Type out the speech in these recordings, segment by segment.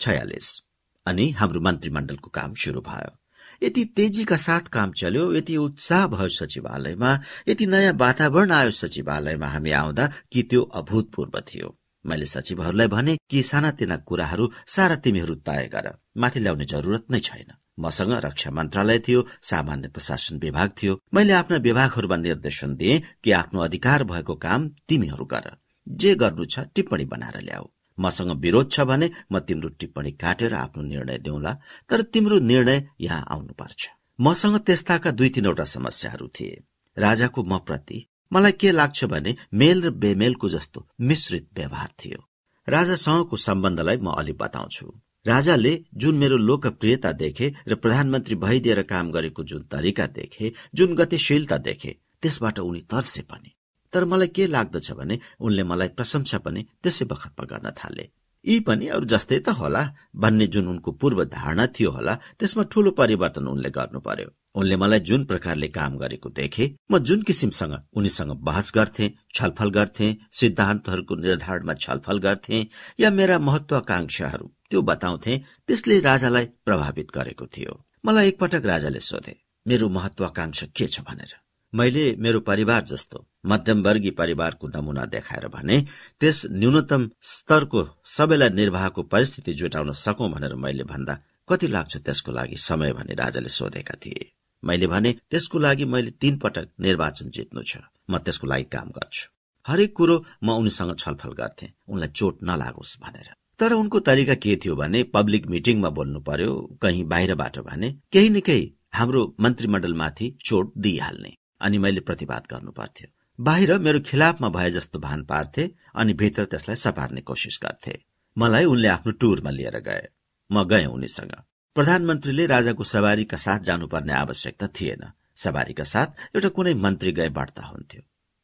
छयालिस। अनि हाम्रो मन्त्रीमण्डलको काम शुरू भयो। यति तेजीका साथ काम चल्यो यति उत्साह भयो सचिवालयमा यति नयाँ वातावरण आयो सचिवालयमा हामी आउँदा कि त्यो अभूतपूर्व थियो। मैले सचिवहरूलाई भने कि सानातिना कुराहरू सारा तिमीहरू तय गर। माथि ल्याउने जरुरत नै छैन। मसँग रक्षा मन्त्रालय थियो सामान्य प्रशासन विभाग थियो। मैले आफ्ना विभागहरूमा निर्देशन दिए कि आफ्नो अधिकार भएको काम तिमीहरू गर। जे गर्नु छ टिप्पणी बनाएर ल्याऊ। मसँग विरोध छ भने म तिम्रो टिप्पणी काटेर आफ्नो निर्णय देऊला तर तिम्रो निर्णय यहाँ आउनुपर्छ मसँग त्यस्ताका दुई तीनवटा समस्याहरू थिए। राजाको म प्रति मलाई के लाग्छ भने मेल र बेमेलको जस्तो मिश्रित व्यवहार थियो। राजासँगको सम्बन्धलाई म अलि बताउँछु। राजाले जुन मेरो लोकप्रियता देखे र प्रधानमन्त्री भइदिएर काम गरेको जुन तरिका देखे जुन गतिशीलता देखे त्यसबाट उनी तर्से पनि। तर मलाई के लाग्दछ भने उनले मलाई प्रशंसा पनि त्यसै बखतमा गर्न थाले। यी पनि अरू जस्तै त होला भन्ने जुन उनको पूर्व धारणा थियो होला त्यसमा ठूलो परिवर्तन उनले गर्नु पर्यो उनले मलाई जुन प्रकारले काम गरेको देखे म जुन किसिमसँग उनीसँग बहस गर्थे छलफल गर्थे सिद्धान्तहरूको निर्धारणमा छलफल गर्थे या मेरा महत्वाकांक्षाहरू त्यो बताउँथे त्यसले राजालाई प्रभावित गरेको थियो। मलाई एकपटक राजाले सोधे मेरो महत्वाकांक्षा के छ? भनेर। मैले मेरो परिवार जस्तो मध्यमवर्गीय परिवारको नमूना देखाएर भने त्यस न्यूनतम स्तरको सबैलाई निर्वाहको परिस्थिति जुटाउन सकौं भनेर मैले भन्दा कति लाग्छ त्यसको लागि समय भने राजाले सोधेका थिए। मैले भने त्यसको लागि मैले तीन पटक निर्वाचन जित्नु छ। म त्यसको लागि काम गर्छु। हरेक कुरो म उनीसँग छलफल गर्थे। उनलाई चोट नलागोस् भनेर। तर उनको तरिका के थियो भने पब्लिक मिटिङमा बोल्नु पर्यो कहीँ बाहिरबाट भने केही न केही हाम्रो मन्त्रीमण्डलमाथि चोट दिइहाल्ने। अनि मैले प्रतिवाद गर्नु पर्थ्यो। बाहिर मेरो खिलाफमा भए जस्तो भान पार्थे अनि भित्र त्यसलाई सपार्ने कोसिस गर्थे। मलाई उनले आफ्नो टुरमा लिएर गए। म गए उनीसँग। प्रधानमन्त्रीले राजाको सवारीका साथ जानुपर्ने आवश्यकता थिएन। सवारीका साथ एउटा कुनै मन्त्री गए बढ्ता हुन्थ्यो।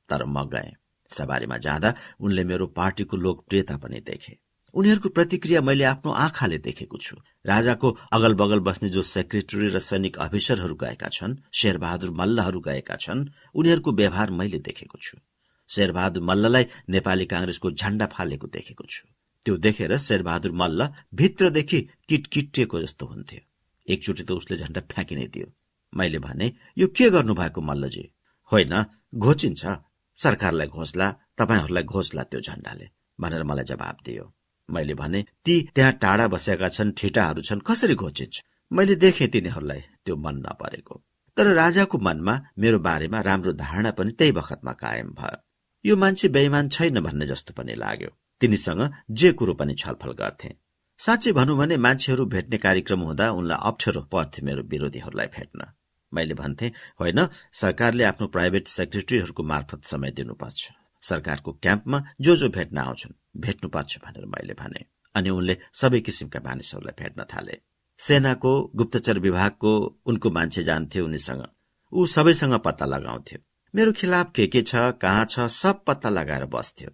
तर म गए। सवारीमा जाँदा उनले मेरो पार्टीको लोकप्रियता पनि देखे। उनीहरूको प्रतिक्रिया मैले आफ्नो आँखाले देखेको छु। राजाको अगल बगल बस्ने जो सेक्रेटरी र सैनिक अफिसरहरू गएका छन् शेरबहादुर मल्लहरू गएका छन् उनीहरूको व्यवहार मैले देखेको छु। शेरबहादुर मल्ललाई नेपाली कांग्रेसको झण्डा फालेको देखेको छु। त्यो देखेर शेरबहादुर मल्ल भित्रदेखि किटकिटिएको जस्तो हुन्थ्यो। एकचोटि त उसले झण्डा फ्याँकिनै दियो। मैले भने यो के गर्नुभएको मल्लजी? होइन घोचिन्छ। सरकारलाई घोषला तपाईँहरूलाई घोषला त्यो झण्डाले भनेर मलाई जवाब दियो। मैले भने ती त्यहाँ टाढा बसेका छन् ठिटाहरू छन् कसरी घोचिन्छ मैले देखेँ तिनीहरूलाई त्यो मन नपरेको। तर राजाको मनमा मेरो बारेमा राम्रो धारणा पनि त्यही बखतमा कायम भयो। यो मान्छे बेइमान छैन भन्ने जस्तो पनि लाग्यो। तिनीसँग जे कुरो पनि छलफल गर्थे। साँच्चै भनौँ भने मान्छेहरू भेट्ने कार्यक्रम हुँदा उनलाई अप्ठ्यारो पर्थ्यो मेरो विरोधीहरूलाई भेट्न। मैले भन्थे होइन सरकारले आफ्नो प्राइभेट सेक्रेटरीहरूको मार्फत समय दिनुपर्छ। सरकारको क्याम्पमा जो जो भेट्न आउँछन्। भेट्नुपर्छ भनेर मैले भने अनि उनले सबै किसिमका मानिसहरूलाई भेट्न थाले। सेनाको गुप्तचर विभागको उनको मान्छे जान्थ्यो उनीसँग। ऊ सबैसँग पत्ता लगाउँथ्यो। मेरो खिलाफ के के छ कहाँ छ सब पत्ता लगाएर बस्थ्यो।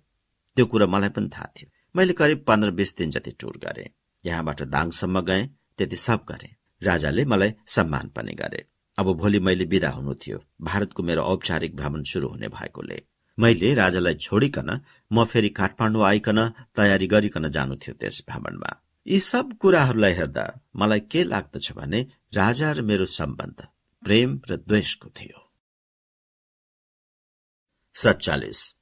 त्यो कुरा मलाई पनि थाहा थियो। मैले करिब पन्ध्र बिस दिन जति टुर गरे यहाँबाट दाङसम्म गए त्यति सब गरे। राजाले मलाई सम्मान पनि गरे। अब भोलि मैले विदा हुनु थियो। भारतको मेरो औपचारिक भ्रमण शुरू हुने भएकोले। मैले राजालाई छोडिकन म फेरि काठमाडौँ आइकन तयारी गरिकन जानु थियो त्यस भ्रमणमा। यी सब कुराहरूलाई हेर्दा मलाई के लाग्दछ भने राजा र मेरो सम्बन्ध प्रेम र द्वेषको थियो। सत्तालिस।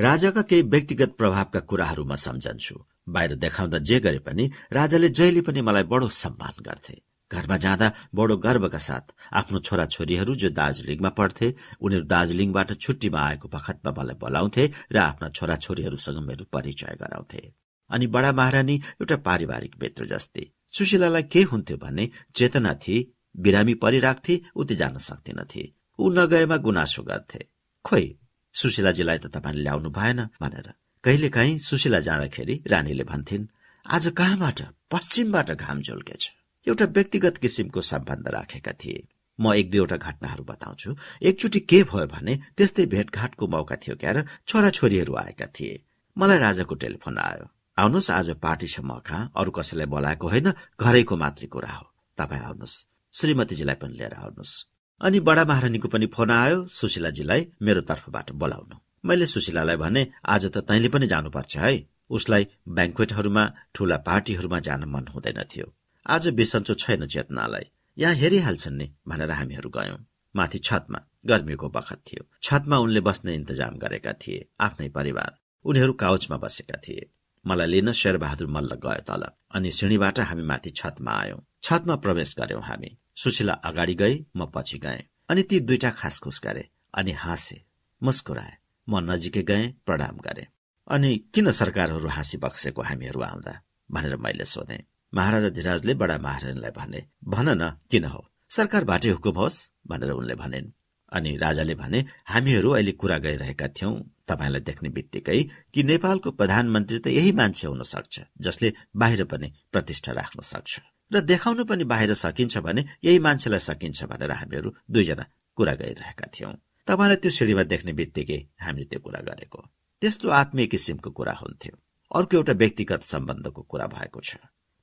राजाका केही व्यक्तिगत प्रभावका कुराहरू म सम्झन्छु। बाहिर देखाउँदा जे गरे पनि राजाले जहिले पनि मलाई बडो सम्मान गर्थे। घरमा जाँदा बडो गर्वका साथ आफ्नो छोरा छोरीहरू जो दार्जीलिङमा पढ्थे उनीहरू दार्जीलिङबाट छुट्टीमा आएको बखतमा मलाई बोलाउँथे र आफ्ना छोरा छोरीहरूसँग मेरो परिचय गराउँथे। अनि बडा महारानी एउटा पारिवारिक मित्र जस्तै। सुशीलालाई के हुन्थ्यो भने चेतना थिए बिरामी परिराख्थे उति जान सक्दिनथे ऊ नगएमा गुनासो गर्थे। खोइ सुशीलाजीलाई त तपाईँले ल्याउनु भएन भनेर। कहिलेकाहीँ सुशीला जाँदाखेरि रानीले भन्थिन् आज कहाँबाट? पश्चिमबाट घाम झुल्केछ। एउटा व्यक्तिगत किसिमको सम्बन्ध राखेका थिए। म एक दुईवटा घटनाहरू बताउँछु। एकचोटि के भयो भने त्यस्तै भेटघाटको मौका थियो क्यार छोराछोरीहरू आएका थिए। मलाई राजाको टेलिफोन आयो। आउनुहोस् आज पार्टी छ म कहाँ? अरू कसैलाई बोलाएको होइन घरैको मात्रै कुरा हो। तपाईँ आउनुहोस्। श्रीमतीजीलाई पनि लिएर आउनुहोस्। अनि बडा महारानीको पनि फोन आयो। सुशीलाजीलाई मेरो तर्फबाट बोलाउनु। मैले सुशीलालाई भने आज त तैँले पनि जानुपर्छ है। उसलाई ब्याङ्कवेटहरूमा ठूला पार्टीहरूमा जान मन हुँदैनथ्यो आज बिसन्चो छैन चेतनालाई यहाँ हेरिहाल्छन् नि भनेर हामीहरू गयौं। माथि छतमा गर्मीको बखत थियो। छतमा उनले बस्ने इन्तजाम गरेका थिए आफ्नै परिवार। उनीहरू काउचमा बसेका थिए। मलाई लिन शेरबहादुर मल्ल गयो तल। अनि सिँढीबाट हामी माथि छतमा आयौं। छतमा प्रवेश गर्यौं हामी। सुशीला अगाडि गए म पछि गएँ। अनि ती दुईटा खासखुस गरे। अनि हाँसे मुस्कुराए। म नजिकै गएँ प्रणाम गरे। अनि किन सरकारहरू हाँसी बक्सेको हामीहरू आउँदा भनेर मैले सोधे। महाराजा धिराजले बडा महारानीलाई भने भन न किन हो? सरकारबाटै हुकुम होस् भनेर उनले भनेन्। अनि राजाले भने हामीहरू अहिले कुरा गरिरहेका थियौं। तपाईँलाई देख्ने बित्तिकै कि नेपालको प्रधानमन्त्री त यही मान्छे हुन सक्छ जसले बाहिर पनि प्रतिष्ठा राख्न सक्छ। र देखाउनु पनि बाहिर सकिन्छ भने यही मान्छेलाई सकिन्छ भनेर हामीहरू दुईजना कुरा गरिरहेका थियौं। तपाईँलाई त्यो सिँढीमा देख्ने बित्तिकै हामीले त्यो कुरा गरेको। त्यस्तो आत्मीय किसिमको कुरा हुन्थ्यो। अर्को एउटा व्यक्तिगत सम्बन्धको कुरा भएको छ।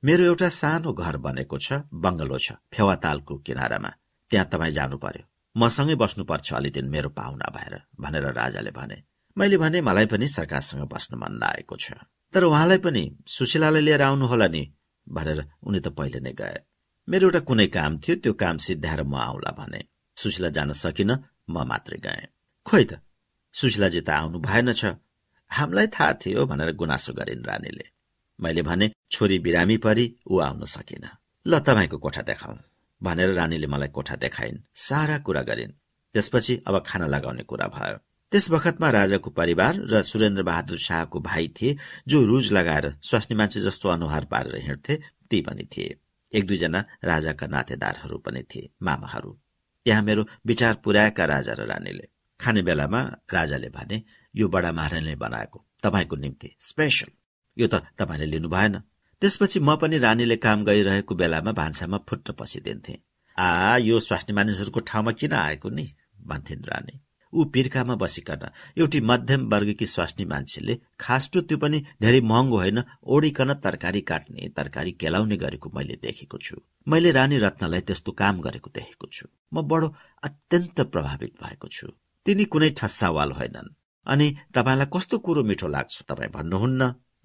मेरो एउटा सानो घर बनेको छ बङ्गलो छ फेवातालको किनारामा। त्यहाँ तपाईँ जानु पर्यो मसँगै बस्नुपर्छ अलि दिन मेरो पाहुना भएर भनेर राजाले भने। मैले भने मलाई पनि सरकारसँग बस्न मन लागेको छ। तर उहाँलाई पनि सुशीलालाई लिएर आउनुहोला नि भनेर उनी त पहिले नै गए। मेरो एउटा कुनै काम थियो त्यो काम सिद्ध्याएर म आउला भने। सुशीला जान सकिन म मात्रै गएँ। खोइ त सुशीलाजी त आउनु भएन छ। हामीलाई थाहा थियो भनेर गुनासो गरिन् रानीले। मैले भने छोरी बिरामी परी ऊ आउन सकिन। ल तपाईँको कोठा देखाउ। भनेर रानीले मलाई कोठा देखाइन्। सारा कुरा गरिन्। त्यसपछि अब खाना लगाउने कुरा भयो। त्यस बखतमा राजाको परिवार र सुरेन्द्र बहादुर शाहको भाइ थिए जो रुज लगाएर स्वास्नी मान्छे जस्तो अनुहार पारेर हिँड्थे ती पनि थिए। एक दुईजना राजाका नातेदारहरू पनि थिए मामाहरू। त्यहाँ मेरो विचार पुर्याएका राजा र रानीले। खाने बेलामा राजाले भने यो बडा महारानीले बनाएको। तपाईँको निम्ति स्पेसल। यो त तपाईँले लिनु भएन। त्यसपछि म पनि रानीले काम गरिरहेको बेलामा भान्सामा फुट्ट पसिदिन्थे। आ यो स्वास्नी मानिसहरूको ठाउँमा किन आएको नि? भन्थिन् रानी। ऊ पिर्कामा बसिकन एउटी मध्यम वर्गकी स्वास्नी मान्छेले खास्टो त्यो पनि धेरै महँगो होइन ओडिकन तरकारी काट्ने तरकारी केलाउने गरेको मैले देखेको छु। मैले रानी रत्नलाई त्यस्तो काम गरेको देखेको छु। म बडो अत्यन्त प्रभावित भएको छु। तिनी कुनै ठस्सावाल होइनन्। अनि तपाईँलाई कस्तो कुरो मिठो लाग्छ तपाईँ भन्नुहुन्न?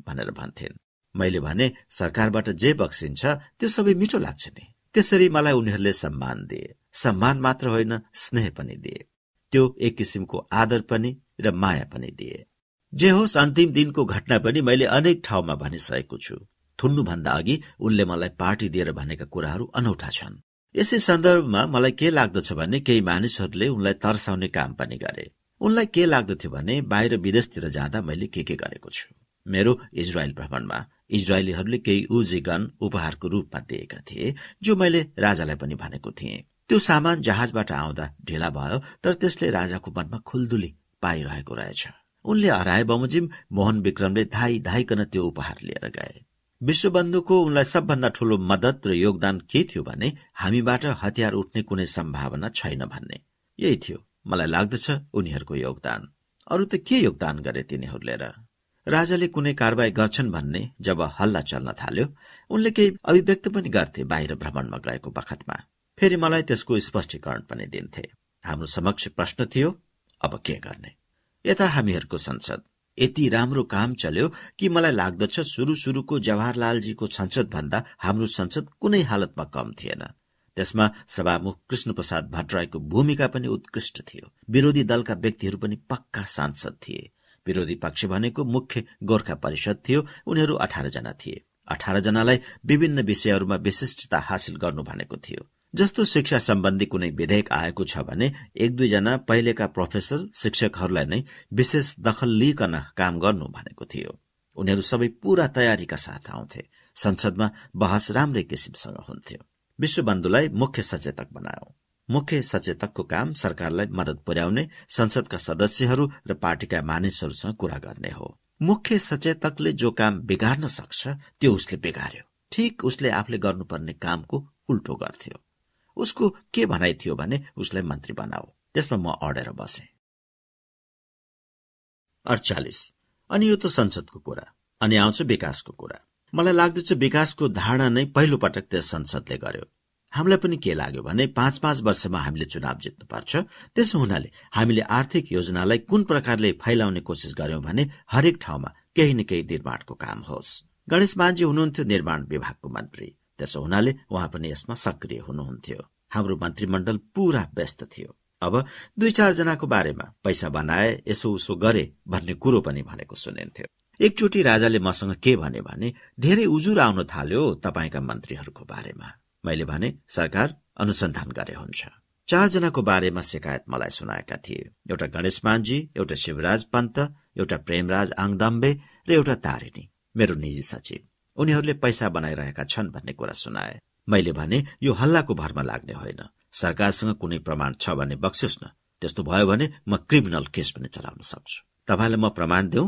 भनेर भन्थिन्। मैले भने सरकारबाट जे बक्सिन्छ त्यो सबै मिठो लाग्छ नि। त्यसरी मलाई उनीहरूले सम्मान दिए। सम्मान मात्र होइन स्नेह पनि दिए। त्यो एक किसिमको आदर पनि र माया पनि दिए। जे होस् अन्तिम दिनको घटना पनि मैले अनेक ठाउँमा भनिसकेको छु। थुन्नुभन्दा अघि उनले मलाई पार्टी दिएर भनेका कुराहरू अनौठा छन्। यसै सन्दर्भमा मलाई के लाग्दछ भने केही मानिसहरूले उनलाई तर्साउने काम पनि गरे। उनलाई के लाग्दथ्यो भने बाहिर विदेशतिर जाँदा मैले के के गरेको छु? मेरो इजरायल भ्रमणमा। इजरायलीहरूले केही उजी गन उपहारको रूपमा दिएका थिए जो मैले राजालाई पनि भनेको थिएँ। त्यो सामान जहाजबाट आउँदा ढिला भयो तर त्यसले राजाको मनमा खुल्दुली पाइरहेको रहेछ। उनले हराए बमोजिम मोहन विक्रमले धाई धाइकन त्यो उपहार लिएर गए। विश्वबन्धुको उनलाई सबभन्दा ठूलो मदत र योगदान के थियो भने हामीबाट हतियार उठ्ने कुनै सम्भावना छैन भन्ने। यही थियो। मलाई लाग्दछ उनीहरूको योगदान। अरू त के योगदान गरे तिनीहरूले र? राजाले कुनै कारवाही गर्छन् भन्ने जब हल्ला चल्न थाल्यो उनले केही अभिव्यक्त पनि गर्थे बाहिर भ्रमणमा गएको बखतमा। फेरि मलाई त्यसको स्पष्टीकरण पनि दिन्थे। हाम्रो समक्ष प्रश्न थियो अब के गर्ने? यता हामीहरूको संसद। यति राम्रो काम चल्यो कि मलाई लाग्दछ सुरु सुरुको जवाहरलालजीको संसद भन्दा हाम्रो संसद कुनै हालतमा कम थिएन। त्यसमा सभामुख कृष्ण प्रसाद भट्टराईको भूमिका पनि उत्कृष्ट थियो। विरोधी दलका व्यक्तिहरू पनि पक्का सांसद थिए। विरोधी पक्ष भनेको मुख्य गोर्खा परिषद थियो। उनीहरू अठार जना थिए। अठार जनालाई विभिन्न विषयहरूमा विशिष्टता हासिल गर्नु भनेको थियो। जस्तो शिक्षा सम्बन्धी कुनै विधेयक आएको छ भने एक दुईजना पहिलेका प्रोफेसर शिक्षकहरूलाई नै विशेष दखल लिइकन काम गर्नु भनेको थियो। उनीहरू सबै पूरा तयारीका साथ आउँथे। संसदमा बहस राम्रै किसिमसँग हुन्थ्यो। विश्वबन्धुलाई मुख्य सचेतक बनायो मुख्य सचेतकको काम सरकारलाई मदत पुर्याउने संसदका सदस्यहरू र पार्टीका मानिसहरूसँग कुरा गर्ने हो। मुख्य सचेतकले जो काम बिगार्न सक्छ त्यो उसले बिगार्यो। ठिक उसले आफूले गर्नुपर्ने कामको उल्टो गर्थ्यो। उसको के भनाइ थियो भने उसलाई मन्त्री बनाऊ। त्यसमा म अडेर बसे। अडचालिस। अनि यो त संसदको कुरा अनि आउँछ विकासको कुरा। मलाई लाग्दछ विकासको धारणा नै पहिलो पटक त्यस संसदले गर्यो। हामीलाई पनि के लाग्यो भने पाँच पाँच वर्षमा हामीले चुनाव जित्नुपर्छ। त्यसो हुनाले हामीले आर्थिक योजनालाई कुन प्रकारले फैलाउने कोसिस गर्यौं भने हरेक ठाउँमा केही न केही निर्माणको काम होस्। गणेश मानजी हुनुहुन्थ्यो निर्माण विभागको मन्त्री। त्यसो हुनाले उहाँ पनि यसमा सक्रिय हुनुहुन्थ्यो। हाम्रो मन्त्रीमण्डल पूरा व्यस्त थियो। अब दुई चारजनाको बारेमा पैसा बनाए यसो उसो गरे भन्ने कुरो पनि भनेको सुनिन्थ्यो। एकचोटि राजाले मसँग के भने भने धेरै उजुर आउन थाल्यो तपाईँका मन्त्रीहरूको बारेमा। मैले भने सरकार अनुसन्धान गरे हुन्छ। चारजनाको बारेमा शिकायत मलाई सुनाएका थिए। एउटा गणेश मानजी एउटा शिवराज पन्त एउटा प्रेमराज आङदम्बे र एउटा तारिणी मेरो निजी सचिव। उनीहरूले पैसा बनाइरहेका छन् भन्ने कुरा सुनाए। मैले भने यो हल्लाको भरमा लाग्ने होइन। सरकारसँग कुनै प्रमाण छ भने बक्सियोस् न। त्यस्तो भयो भने म क्रिमिनल केस पनि चलाउन सक्छु। तपाईँलाई म प्रमाण देऊ?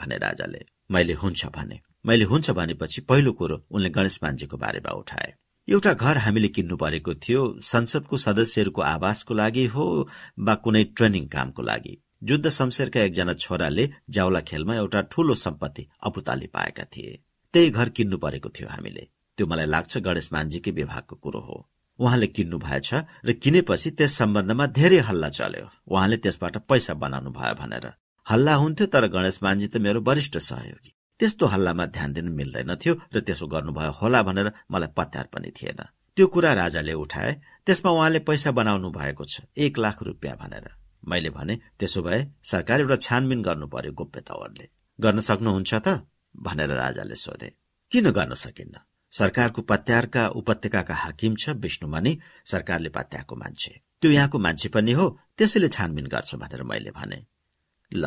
भने राजाले। मैले हुन्छ भने। मैले हुन्छ भनेपछि पहिलो कुरो उनले गणेश मान्छेको बारेमा उठाए। एउटा घर हामीले किन्नु परेको थियो। संसदको सदस्यहरूको आवासको लागि हो वा कुनै ट्रेनिङ कामको लागि? जुद्ध शमशेरका एकजना छोराले जाउला खेलमा एउटा ठूलो सम्पत्ति अपुताली पाएका थिए। त्यही घर किन्नु परेको थियो हामीले। त्यो मलाई लाग्छ गणेश मान्जीकै विभागको कुरो हो। उहाँले किन्नु भएछ र किनेपछि त्यस सम्बन्धमा धेरै हल्ला चल्यो। उहाँले त्यसबाट पैसा बनाउनु भयो भनेर। हल्ला हुन्थ्यो तर गणेश मान्जी त मेरो वरिष्ठ सहयोगी। त्यस्तो हल्लामा ध्यान दिन मिल्दैनथ्यो र त्यसो गर्नुभयो होला भनेर मलाई पत्यार पनि थिएन। त्यो कुरा राजाले उठाए। त्यसमा उहाँले पैसा बनाउनु भएको छ एक लाख रुपियाँ भनेर। मैले भने त्यसो भए सरकार एउटा छानबिन गर्नु पर्यो गोप्य तवरले। गर्न सक्नुहुन्छ त? भनेर राजाले सोधे। किन गर्न सकिन्न? सरकारको पत्यारका उपत्यकाका हाकिम छ विष्णुमणि। सरकारले पत्याएको मान्छे। त्यो यहाँको मान्छे पनि हो त्यसैले छानबिन गर्छ भनेर मैले भने। ल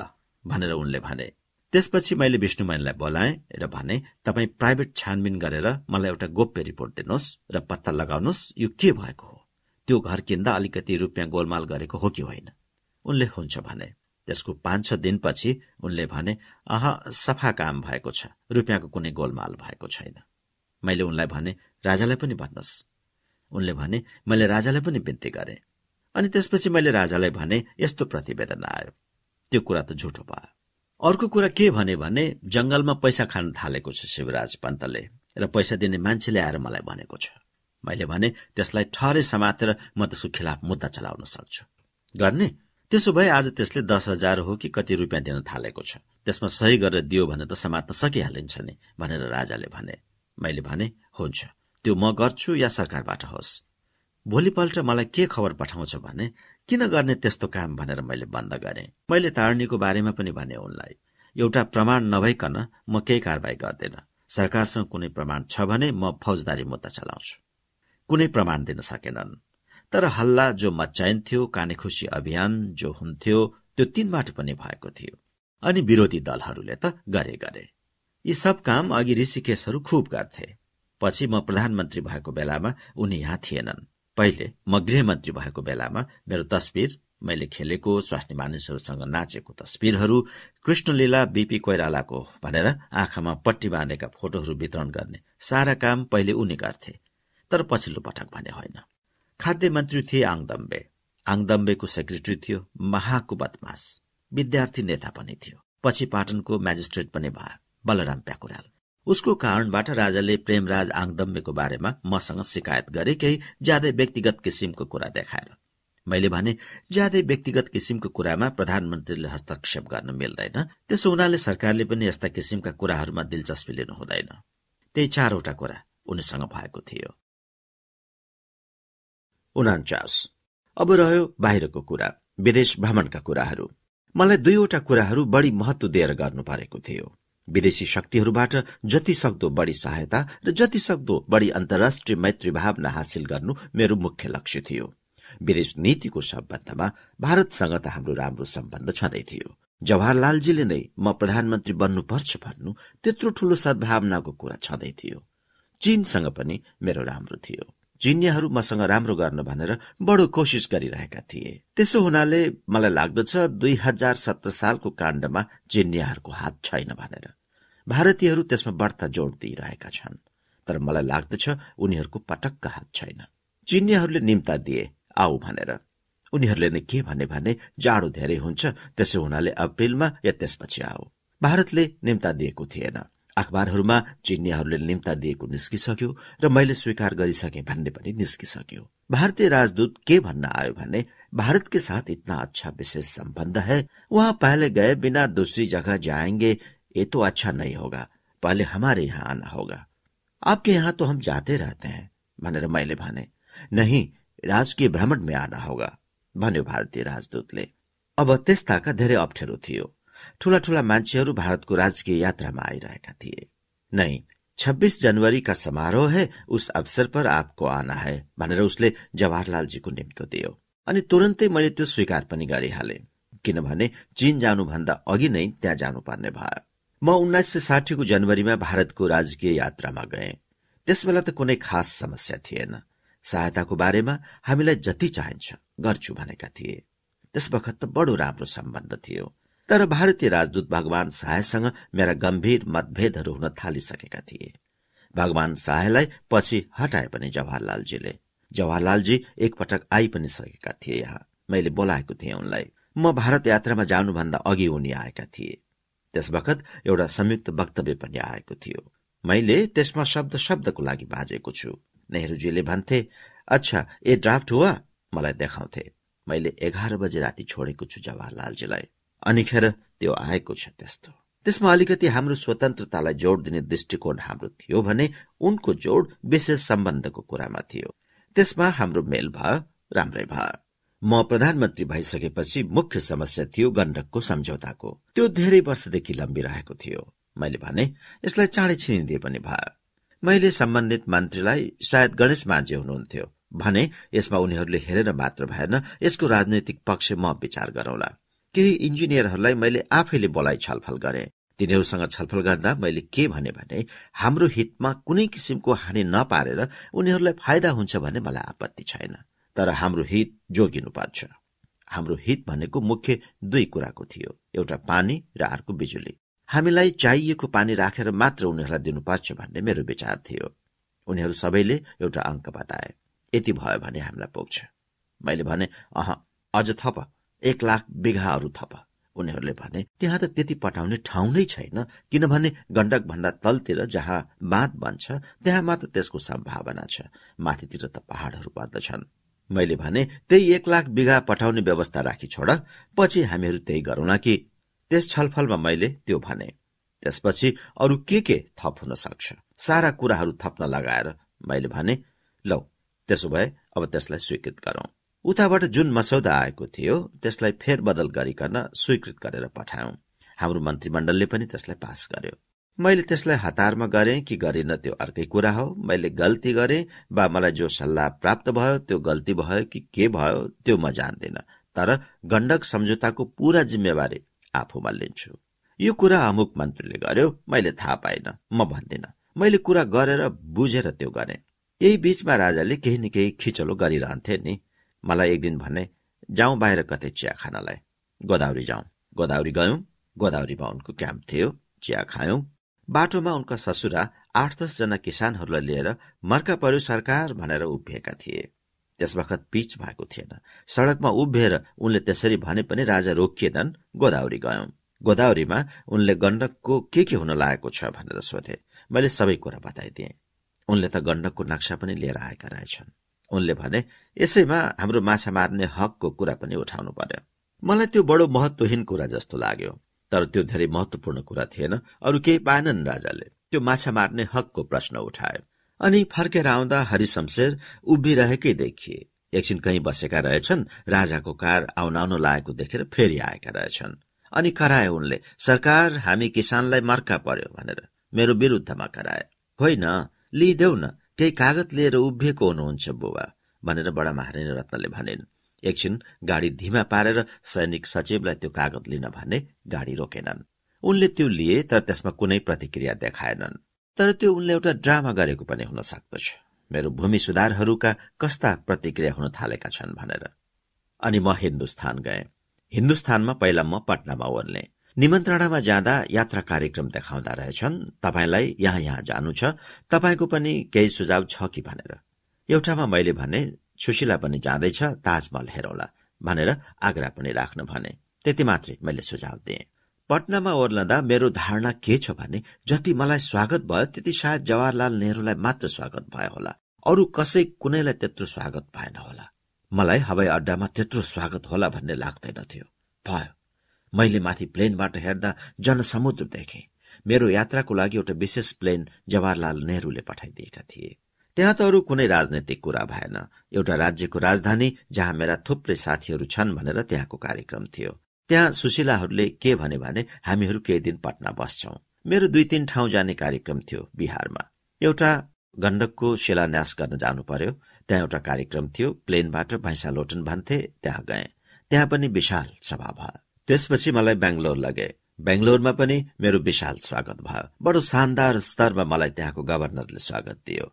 भनेर उनले भने। त्यसपछि मैले विष्णुमणिलाई बोलाएँ र भने तपाईँ प्राइभेट छानबिन गरेर मलाई एउटा गोप्य रिपोर्ट दिनुहोस् र पत्ता लगाउनुहोस् यो के भएको हो? त्यो घर किन्दा अलिकति रुपियाँ गोलमाल गरेको हो कि होइन? उनले हुन्छ भने। त्यसको पाँच छ दिनपछि उनले भने अह सफा काम भएको छ। रुपियाँको कुनै गोलमाल भएको छैन। मैले उनलाई भने राजालाई पनि भन्नुहोस्। उनले भने मैले राजालाई पनि बिन्ती गरे। अनि त्यसपछि मैले राजालाई भने यस्तो प्रतिवेदन आयो। त्यो कुरा त झुठो भयो। अर्को कुरा के भने भने जंगलमा पैसा खान थालेको छ शिवराज पन्तले र पैसा दिने मान्छेले आएर मलाई भनेको छ। मैले भने त्यसलाई ठहरै समातेर म त्यसको खिलाफ मुद्दा चलाउन सक्छु। गर्ने? त्यसो भए आज त्यसले दस हजार हो कि कति रुपियाँ दिन थालेको छ। त्यसमा सही गरेर दियो भने त समात्न सकिहालिन्छ नि भनेर राजाले भने। मैले भने हुन्छ। त्यो म गर्छु या सरकारबाट होस्। भोलिपल्ट मलाई के खबर पठाउँछ भने किन गर्ने त्यस्तो काम भनेर मैले बन्द गरेँ। मैले तारणीको बारेमा पनि भने उनलाई एउटा प्रमाण नभइकन म केही कारवाही गर्दैन। सरकारसँग कुनै प्रमाण छ भने म फौजदारी मुद्दा चलाउँछु। कुनै प्रमाण दिन सकेनन्। तर हल्ला जो मचाइन्थ्यो काने खुसी अभियान जो हुन्थ्यो त्यो तीनबाट पनि भएको थियो। अनि विरोधी दलहरूले त गरे गरे। यी सब काम अघि ऋषिकेशहरू खुब गर्थे। पछि म प्रधानमन्त्री भएको बेलामा उनी यहाँ थिएनन्। पहिले म गृहमन्त्री भएको बेलामा मेरो तस्विर मैले खेलेको स्वास्नी मानिसहरूसँग नाचेको तस्विरहरू कृष्णलीला बीपी कोइरालाको भनेर आँखामा पट्टी बाँधेका फोटोहरू वितरण गर्ने सारा काम पहिले उनी गर्थे तर पछिल्लो पटक भने होइन। खाद्य मन्त्री थिए आङदम्बे। आङदम्बेको सेक्रेटरी थियो महाको बदमास विद्यार्थी नेता पनि थियो। पछि पाटनको म्याजिस्ट्रेट पनि भयो बलराम प्याकुराल। उसको कारणबाट राजाले प्रेमराज आङदम्बेको बारेमा मसँग शिकायत गरे केही ज्यादै व्यक्तिगत किसिमको कुरा देखाएर। मैले भने ज्यादै व्यक्तिगत किसिमको कुरामा प्रधानमन्त्रीले हस्तक्षेप गर्न मिल्दैन। त्यसो हुनाले सरकारले पनि यस्ता किसिमका कुराहरूमा दिलचस्पी लिनु हुँदैन। त्यही चारवटा कुरा उनीसँग भएको थियो। उनाचास अब रह्यो बाहिरको कुरा विदेश भ्रमणका कुराहरू। मलाई दुईवटा कुराहरू बढी महत्व दिएर गर्नु परेको थियो। विदेशी शक्तिहरूबाट जति सक्दो बढ़ी सहायता र जति सक्दो बढ़ी अन्तर्राष्ट्रिय मैत्री भावना हासिल गर्नु मेरो मुख्य लक्ष्य थियो। विदेश नीतिको सम्बन्धमा भारतसँग त हाम्रो राम्रो सम्बन्ध छँदै थियो। जवाहरलालजीले नै म प्रधानमन्त्री बन्नुपर्छ भन्नु त्यत्रो ठूलो सद्भावनाको कुरा छँदै थियो। चीनसँग पनि मेरो राम्रो थियो। चिनियाहरू मसँग राम्रो गर्न भनेर बडो कोसिस गरिरहेका थिए। त्यसो हुनाले मलाई लाग्दछ दुई हजार सत्र सालको काण्डमा चिनियाहरूको हात छैन भनेर। भारतीयहरू त्यसमा बढ्ता जोड दिइरहेका छन् तर मलाई लाग्दछ उनीहरूको पटक्क हात छैन। चिनियाहरूले निम्ता दिए आऊ भनेर। उनीहरूले नै के भने भने जाडो धेरै हुन्छ त्यसो हुनाले अप्रेलमा या त्यसपछि आऊ। भारतले निम्ता दिएको थिएन। अखबारहरूमा चिनियाहरूले निम्ता दिएको निस्किसक्यो र मैले स्वीकार गरिसके भन्ने पनि निस्किसक्यो। भारतीय राजदूत के भन्न आयो भने भारत के साथ इतना अच्छा विशेष संबंध है। वहाँ पहले गए बिना दूसरी जगह जाएँगे, ये तो अच्छा नहीं होगा। पहले हमारे यहाँ आना होगा। आपके यहाँ तो हम जाते रहते हैं, भनेर मैले भने। नहीं, राजकीय भ्रमण में आना होगा, भन्यो भारतीय राजदूतले। अब त्यस्ताका धेरै अप्ठ्यारो थियो। ठूला ठूला मान्छेहरू भारतको राजकीय यात्रामा आइरहेका थिए। नै छब्बीस जनवरी का समारोह है उस अवसर पर आपको आना है भनेर उसले जवाहरलालजीको निम्तो दियो। अनि तुरन्तै मैले त्यो स्वीकार पनि गरिहाले किनभने चीन जानुभन्दा अघि नै त्यहाँ जानुपर्ने भयो। म उन्नाइस सय साठीको जनवरीमा भारतको राजकीय यात्रामा गए। त्यसबेला त कुनै खास समस्या थिएन। सहायताको बारेमा हामीलाई जति चाहिन्छ गर्छु भनेका थिए। त्यस बखत त बडो राम्रो सम्बन्ध थियो। तर भारतीय राजदूत भगवान शाहसँग मेरा गम्भीर मतभेदहरू हुन थालिसकेका थिए। भगवान शाहलाई पछि हटाए पनि जवाहरलालजीले। जवाहरलालजी एकपटक आइ पनि सकेका थिए यहाँ। मैले बोलाएको थिएँ उनलाई म भारत यात्रामा जानुभन्दा अघि उनी आएका थिए। त्यस बखत एउटा संयुक्त वक्तव्य पनि आएको थियो। मैले त्यसमा शब्द शब्दको लागि बाजेको छु। नेहरूजीले भन्थे अच्छा ए ड्राफ्ट हुआ? मलाई देखाउँथे। मैले एघार बजे राति छोडेको छु जवाहरलालजीलाई। अनिखेर त्यो आएको छ त्यस्तो। त्यसमा अलिकति हाम्रो स्वतन्त्रतालाई जोड दिने दृष्टिकोण हाम्रो थियो भने उनको जोड विशेष सम्बन्धको कुरामा थियो। त्यसमा हाम्रो मेल भयो राम्रै भयो। म प्रधानमन्त्री भइसकेपछि मुख्य समस्या थियो गण्डकको सम्झौताको। त्यो धेरै वर्षदेखि लम्बिरहेको थियो। मैले भने यसलाई चाँडै छिनिदिए पनि भयो। मैले सम्बन्धित मन्त्रीलाई सायद गणेश माझी हुनुहुन्थ्यो। भने यसमा उनीहरूले हेरेर मात्र भएन यसको राजनैतिक पक्ष म विचार गरौला। केही इन्जिनियरहरूलाई मैले आफैले बोलाइ छलफल गरे। तिनीहरूसँग छलफल गर्दा मैले के भने भने हाम्रो हितमा कुनै किसिमको हानि नपारेर उनीहरूलाई फाइदा हुन्छ भने मलाई आपत्ति छैन। तर हाम्रो हित जोगिनु पर्छ। हाम्रो हित भनेको मुख्य दुई कुराको थियो। एउटा पानी र अर्को बिजुली। हामीलाई चाहिएको पानी राखेर मात्र उनीहरूलाई दिनुपर्छ भन्ने मेरो विचार थियो। उनीहरू सबैले एउटा अङ्क बताए। यति भयो भने हामीलाई पुग्छ। मैले भने अह अझ थप। एक लाख बिघाहरू थप उनीहरूले भने त्यहाँ त त्यति पटाउने ठाउँ नै छैन किनभने गण्डक भन्दा तलतिर जहाँ बाँध बन्छ त्यहाँ मात्र त्यसको सम्भावना छ। माथितिर त पहाड़हरू पर्दछन् मैले भने त्यही एक लाख बिघा पठाउने व्यवस्था राखी छोड पछि हामीहरू त्यही गरौँला कि। त्यस छलफलमा मैले त्यो भने। त्यसपछि अरू के के थप हुन सक्छ? सारा कुराहरू थप्न लगाएर मैले भने लौ त्यसो भए अब त्यसलाई स्वीकृत गरौं। उताबाट जुन मसौदा आएको थियो त्यसलाई फेरबदल गरिकन स्वीकृत गरेर पठायौं। हाम्रो मन्त्रीमण्डलले पनि त्यसलाई पास गर्यो। मैले त्यसलाई हतारमा गरे कि गरिन त्यो अर्कै कुरा हो। मैले गल्ती गरे वा मलाई जो सल्लाह प्राप्त भयो त्यो गल्ती भयो कि के भयो त्यो म जान्दिन। तर गण्डक सम्झौताको पूरा जिम्मेवारी आफूमा लिन्छु। यो कुरा अमुक मन्त्रीले गर्यो मैले थाहा पाइन। म भन्दिन। मैले कुरा गरेर बुझेर त्यो गरे। यही बीचमा राजाले केही न केही खिचलो गरिरहन्थे नि। मलाई एक दिन भने जाउँ बाहिर कतै चिया खानलाई। गोदावरी जाउँ। गोदावरी गयौं। गोदावरीमा उनको क्याम्प थियो। चिया खायौं। बाटोमा उनका ससुरा आठ दसजना किसानहरूलाई लिएर मर्का पर्यो सरकार भनेर उभिएका थिए। त्यस बखत पिच भएको थिएन। सड़कमा उभिएर उनले त्यसरी भने पनि राजा रोकिएनन् गोदावरी गयौं। गोदावरीमा उनले गण्डकको के के हुन लागेको छ भनेर सोधे। मैले सबै कुरा बताइदिए। उनले त गण्डकको नक्सा पनि लिएर आएका रहेछन्। उनले भने यसैमा हाम्रो माछा मार्ने हकको कुरा पनि उठाउनु पर्यो। मलाई त्यो बडो महत्वहीन कुरा जस्तो लाग्यो। तर त्यो धेरै महत्वपूर्ण कुरा थिएन। अरू केही पाएनन् राजाले। त्यो माछा मार्ने हकको प्रश्न उठाए अनि फर्केर आउँदा हरिशमशेर उभिरहेकै देखिए। एकछिन कहीँ बसेका रहेछन्। राजाको कार आउन आउन लागेको देखेर फेरि आएका रहेछन्। अनि कराए उनले सरकार हामी किसानलाई मर्का पर्यो भनेर। मेरो विरुद्धमा कराए। होइन लिइदेऊ न। केही कागत लिएर उभिएको हुनुहुन्छ बुबा भनेर बडा महारानी रत्नले भनिन्। एकछिन गाडी धिमा पारेर सैनिक सचिवलाई त्यो कागत लिन भने गाडी रोकेनन्। उनले त्यो लिए तर त्यसमा कुनै प्रतिक्रिया देखाएनन्। तर त्यो उनले एउटा ड्रामा गरेको पनि हुन सक्दछ। मेरो भूमि सुधारहरूका कस्ता प्रतिक्रिया हुन थालेका छन् भनेर। अनि म हिन्दुस्तान गए। हिन्दुस्तानमा पहिला म पटनामा ओर्ने। निमन्त्रणामा जाँदा यात्रा कार्यक्रम देखाउँदा रहेछन्। तपाईँलाई यहाँ यहाँ जानु छ। तपाईँको पनि केही सुझाव छ कि भनेर। एउटामा मैले भने सुशीला पनि जाँदैछ ताजमहल हेरौला भनेर आग्रा पनि राख्न भने। त्यति मात्रै मैले सुझाव दिएँ। पटनामा ओर्लँदा मेरो धारणा के छ भने जति मलाई स्वागत भयो त्यति सायद जवाहरलाल नेहरूलाई मात्र स्वागत भयो होला। अरू कसै कुनैलाई त्यत्रो स्वागत भएन होला। मलाई हवाई अड्डामा त्यत्रो स्वागत होला भन्ने लाग्दैनथ्यो भयो। मैले माथि प्लेनबाट हेर्दा जनसमुद्र देखे। मेरो यात्राको लागि एउटा विशेष प्लेन जवाहरलाल नेहरूले पठाइदिएका थिए। त्यहाँ त अरू कुनै राजनैतिक कुरा भएन। एउटा राज्यको राजधानी जहाँ मेरा थुप्रै साथीहरू छन् भनेर त्यहाँको कार्यक्रम थियो। त्यहाँ सुशीलाहरूले के भने भने हामीहरू केही दिन पटना बस्छौ। मेरो दुई तीन ठाउँ जाने कार्यक्रम थियो बिहारमा। एउटा गण्डकको शिलान्यास गर्न जानु पर्यो। त्यहाँ एउटा कार्यक्रम थियो। प्लेनबाट भैँसा लोटन भन्थे। त्यहाँ गए। त्यहाँ पनि विशाल सभा भयो। त्यसपछि मलाई बेङ्गलोर लगे। बेङ्गलोरमा पनि मेरो विशाल स्वागत भयो। बडो शानदार स्तरमा मलाई त्यहाँको गभर्नरले स्वागत दियो।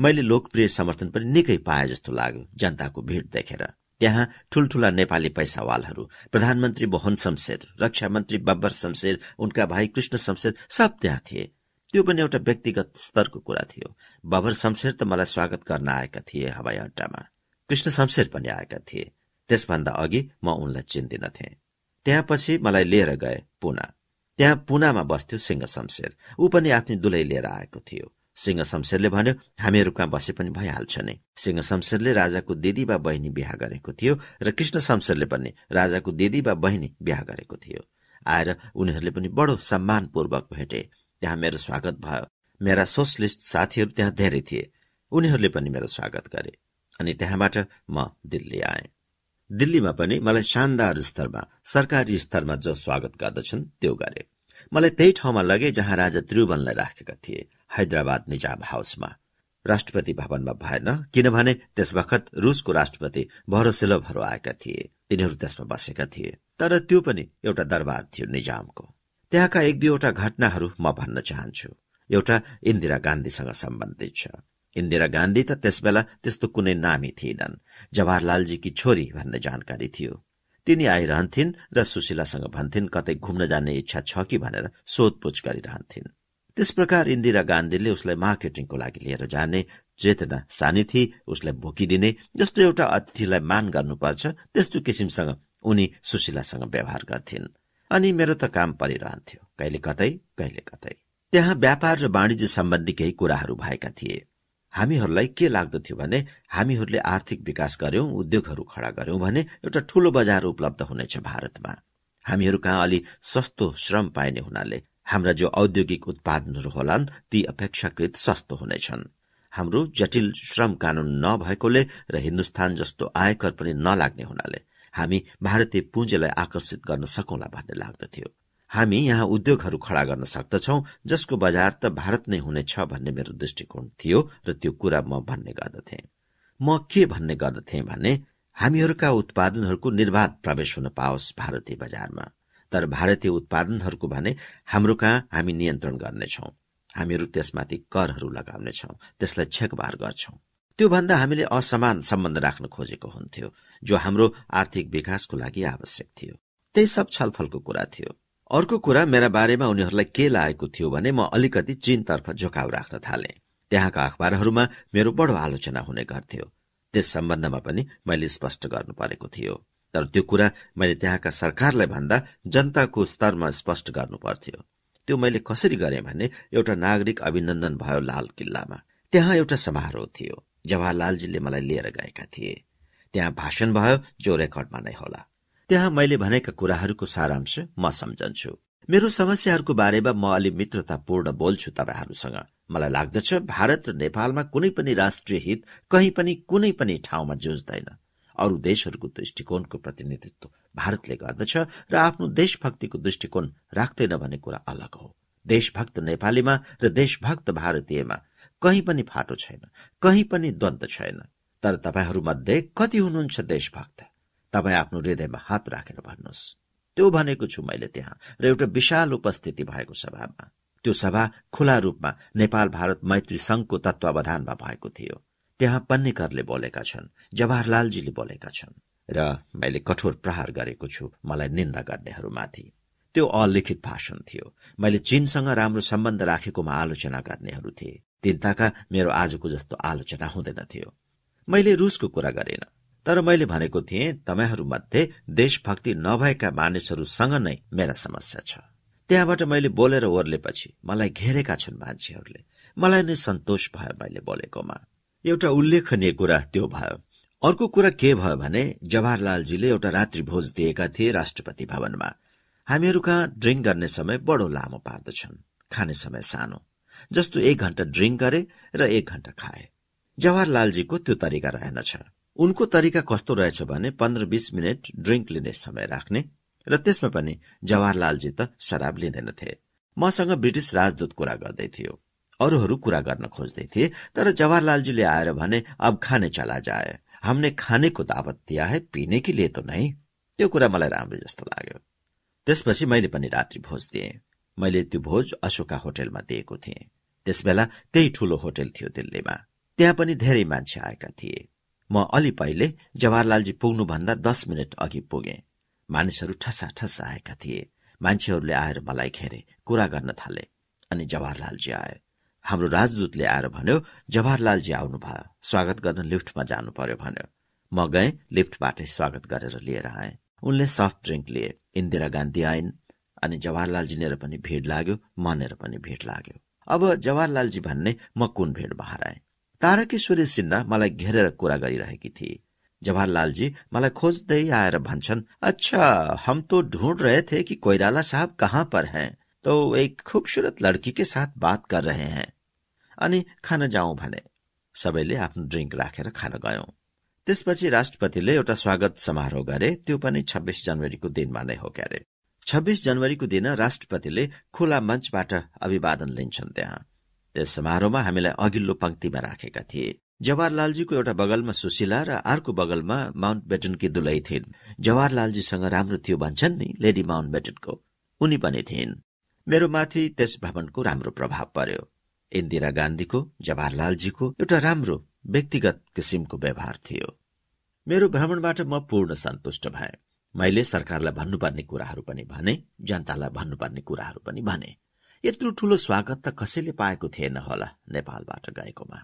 मैले लोकप्रिय समर्थन पनि निकै पाए जस्तो लाग्यो जनताको भीड़ देखेर। त्यहाँ ठूल्ठूला नेपाली पैसावालहरू प्रधानमन्त्री मोहन शमशेर रक्षा मन्त्री बब्बर शमशेर उनका भाइ कृष्ण शमशेर सब त्यहाँ थिए। त्यो पनि एउटा व्यक्तिगत स्तरको कुरा थियो। बबर शमशेर त मलाई स्वागत गर्न आएका थिए हवाई अड्डामा। कृष्ण शमशेर पनि आएका थिए। त्यसभन्दा अघि म उनलाई चिन्दिनथे त्यहाँपछि मलाई लिएर गए पुना। त्यहाँ पुनामा बस्थ्यो सिंह शमशेर। ऊ पनि आफ्नै दुलै लिएर आएको थियो। सिंह शमशेरले भन्यो हामीहरू कहाँ बसे पनि भइहाल्छ नै। सिंह शमशेरले राजाको दिदी वा बहिनी बिहा गरेको थियो र कृष्ण शमशेरले पनि राजाको दिदी वा बहिनी बिहा गरेको थियो। आएर उनीहरूले पनि बडो सम्मानपूर्वक भेटे। त्यहाँ मेरो स्वागत भयो। मेरा सोसलिस्ट साथीहरू त्यहाँ धेरै थिए। उनीहरूले पनि मेरो स्वागत गरे। अनि त्यहाँबाट म दिल्ली आए। दिल्लीमा पनि मलाई शानदार स्तरमा सरकारी स्तरमा जो स्वागत गर्दछन् त्यो गरे। मलाई त्यही ठाउँमा लगे जहाँ राजा त्रिभुवनलाई राखेका थिए हैदराबाद निजाम हाउसमा। राष्ट्रपति भवनमा भएन किनभने त्यस बखत रूसको राष्ट्रपति भरोसेलोभहरू आएका थिए तिनीहरू त्यसमा बसेका थिए तर त्यो पनि एउटा दरबार थियो निजामको। त्यहाँका एक दुईवटा घटनाहरू म भन्न चाहन्छु। एउटा इन्दिरा गान्धीसँग सम्बन्धित छ। इन्दिरा गान्धी त त्यसबेला त्यस्तो कुनै नामी थिएनन् जवाहरलालजीकी छोरी भन्ने जानकारी थियो। तिनी आइरहन्थिन् र सुशीलासँग भन्थिन् कतै घुम्न जाने इच्छा छ कि? भनेर सोधपुछ गरिरहन्थिन्। त्यस प्रकार इन्दिरा गान्धीले उसलाई मार्केटिङको लागि लिएर जाने चेतना सानी थिए उसलाई भोकिदिने जस्तो एउटा अतिथिलाई मान गर्नुपर्छ त्यस्तो किसिमसँग उनी सुशीलासँग व्यवहार गर्थिन्। अनि मेरो त काम परिरहन्थ्यो कहिले कतै कहिले कतै। त्यहाँ व्यापार र वाणिज्य सम्बन्धी केही कुराहरू भएका थिए। हामीहरूलाई के लाग्दथ्यो भने हामीहरूले आर्थिक विकास गर्यौं उद्योगहरू खड़ा गर्यौं भने एउटा ठूलो बजार उपलब्ध हुनेछ भारतमा। हामीहरू कहाँ अलि सस्तो श्रम पाइने हुनाले हाम्रा जो औद्योगिक उत्पादनहरू होलान् ती अपेक्षाकृत सस्तो हुनेछन्। हाम्रो जटिल श्रम कानून नभएकोले र हिन्दुस्तान जस्तो आयकर पनि नलाग्ने हुनाले हामी भारतीय पुँजीलाई आकर्षित गर्न सकौंला भन्ने लाग्दथ्यो हामी यहाँ उद्योगहरू खड़ा गर्न सक्दछौ जसको बजार त भारत नै हुनेछ भन्ने मेरो दृष्टिकोण थियो र त्यो कुरा म भन्ने गर्दथे। म के भन्ने गर्दथे भने हामीहरूका उत्पादनहरूको निर्वाध प्रवेश हुन पाओस् भारतीय बजारमा। तर भारतीय उत्पादनहरूको भने हाम्रो कहाँ हामी नियन्त्रण गर्नेछौ। हामीहरू त्यसमाथि करहरू लगाउनेछौ त्यसलाई छेकबार गर्छौं। त्योभन्दा हामीले असमान सम्बन्ध राख्न खोजेको हुन्थ्यो जो हाम्रो आर्थिक विकासको लागि आवश्यक थियो। त्यही सब छलफलको कुरा थियो। अर्को कुरा मेरा बारेमा उनीहरूलाई के लागेको थियो भने म अलिकति चीनतर्फ झुकाउ राख्न थाले। त्यहाँका अखबारहरूमा मेरो बडो आलोचना हुने गर्थ्यो। त्यस सम्बन्धमा पनि मैले स्पष्ट गर्नु परेको थियो। तर त्यो कुरा मैले त्यहाँका सरकारलाई भन्दा जनताको स्तरमा स्पष्ट गर्नु पर्थ्यो। त्यो मैले कसरी गरेँ भने एउटा नागरिक अभिनन्दन भयो लाल किल्लामा। त्यहाँ एउटा समारोह थियो। जवाहरलालजीले मलाई लिएर गएका थिए। त्यहाँ भाषण भयो जो रेकर्डमा नै होला। त्यहाँ मैले भनेका कुराहरूको सारांश म सम्झन्छु। मेरो समस्याहरूको बारेमा म अलि मित्रतापूर्ण बोल्छु तपाईँहरूसँग। मलाई लाग्दछ भारत र नेपालमा कुनै पनि राष्ट्रिय हित कहीँ पनि कुनै पनि ठाउँमा जुझ्दैन। अरू देशहरूको दृष्टिकोणको प्रतिनिधित्व भारतले गर्दछ र आफ्नो देशभक्तिको दृष्टिकोण राख्दैन भन्ने कुरा अलग हो। देशभक्त नेपालीमा र देशभक्त भारतीयमा कहीँ पनि फाटो छैन कहीँ पनि द्वन्द छैन। तर तपाईँहरूमध्ये कति हुनुहुन्छ देशभक्त? तपाईँ आफ्नो हृदयमा हात राखेर भन्नुहोस् त्यो भनेको छु मैले त्यहाँ र एउटा विशाल उपस्थिति भएको सभामा। त्यो सभा खुला रूपमा नेपाल भारत मैत्री संघको तत्वावधानमा भएको थियो। त्यहाँ पन्नेकरले बोलेका छन् जवाहरलालजीले बोलेका छन् र मैले कठोर प्रहार गरेको छु मलाई निन्दा गर्नेहरूमाथि। त्यो अलिखित भाषण थियो। मैले चीनसँग राम्रो सम्बन्ध राखेकोमा आलोचना गर्नेहरू थिए। तिनताका मेरो आजको जस्तो आलोचना हुँदैन थियो। मैले रुसको कुरा गरेन। तर मैले भनेको थिएँ तपाईँहरूमध्ये देशभक्ति नभएका मानिसहरूसँग नै मेरा समस्या छ। त्यहाँबाट मैले बोलेर ओर्लेपछि मलाई घेरेका छन् मान्छेहरूले। मलाई नै सन्तोष भयो मैले बोलेकोमा। एउटा उल्लेखनीय कुरा त्यो भयो। अर्को कुरा के भयो भने जवाहरलालजीले एउटा रात्रि भोज दिएका थिए राष्ट्रपति भवनमा। हामीहरू कहाँ ड्रिङ्क गर्ने समय बडो लामो पार्दछन्। खाने समय सानो। जस्तो एक घण्टा ड्रिङ्क गरे र एक घण्टा खाए। जवाहरलालजीको त्यो तरिका रहेनछ। उनको तरिका कस्तो रहेछ भने पन्ध्र बीस मिनट ड्रिङ्क लिने समय राख्ने र त्यसमा पनि जवाहरलालजी त शराब लिँदैनथे। मसँग ब्रिटिस राजदूत कुरा गर्दै थियो। अरूहरू कुरा गर्न खोज्दै थिए तर जवाहरलालजीले आएर भने अब खाने चला जाए। हमने खाने को दावत दिया है पीने के लिए तो नहीं त्यो कुरा मलाई राम्रो जस्तो लाग्यो। त्यसपछि मैले पनि रात्रि भोज दिएँ। मैले त्यो भोज अशोका होटेलमा दिएको थिएँ। त्यसबेला त्यही ठूलो होटेल थियो दिल्लीमा। त्यहाँ पनि धेरै मान्छे आएका थिए। म अलि पहिले जवाहरलालजी पुग्नुभन्दा दस मिनट अघि पुगे। मानिसहरू ठसा ठसा आएका थिए। मान्छेहरूले आएर मलाई घेरे कुरा गर्न थाले अनि जवाहरलालजी आए। हाम्रो राजदूतले आएर भन्यो जवाहरलालजी आउनुभयो स्वागत गर्न लिफ्टमा जानु पर्यो भन्यो। म गएँ लिफ्टबाटै स्वागत गरेर लिएर आएँ। उनले सफ्ट ड्रिङ्क लिए इन्दिरा गान्धी आइन् अनि जवाहरलालजीनेर पनि भिड लाग्यो मनेर पनि भिड लाग्यो। अब जवाहरलालजी भन्ने म कुन भिड बाहिर आए? तारकेश्वरी सिन्हा मलाई घेरेर कुरा गरिरहेकी थिए। जवाहरलालजी मलाई खोज्दै आएर भन्छन् अच्छा हम तो ढूंढ रहे थे कि कोइराला साहब कहाँ पर हैं? तो एक खूबसूरत लड़की के साथ बात कर रहे हैं। अनि खान जाउँ भने। सबैले आफ्नो ड्रिङ्क राखेर खान गयौं। त्यसपछि राष्ट्रपतिले एउटा स्वागत समारोह गरे। त्यो पनि छब्बीस जनवरीको दिनमा नै हो क्यारे। छब्बीस जनवरीको दिन राष्ट्रपतिले खुला मञ्चबाट अभिवादन लिन्छन् त्यहाँ। त्यस समारोहमा हामीलाई अघिल्लो पंक्तिमा राखेका थिए। जवाहरलालजीको एउटा बगलमा सुशीला र अर्को बगलमा माउन्ट बेटनकी दुलै थिइन्। जवाहरलालजीसँग राम्रो थियो भन्छन् नि लेडी माउन्ट बेटनको। उनी पनि थिइन्। मेरो माथि त्यस भ्रमणको राम्रो प्रभाव पर्यो। इन्दिरा गान्धीको जवाहरलालजीको एउटा राम्रो व्यक्तिगत किसिमको व्यवहार थियो। मेरो भ्रमणबाट म पूर्ण सन्तुष्ट भए। मैले सरकारलाई भन्नुपर्ने कुराहरू पनि भने जनतालाई भन्नुपर्ने कुराहरू पनि भने। यत्रो ठूलो स्वागत त कसैले पाएको थिएन होला नेपालबाट गएकोमा।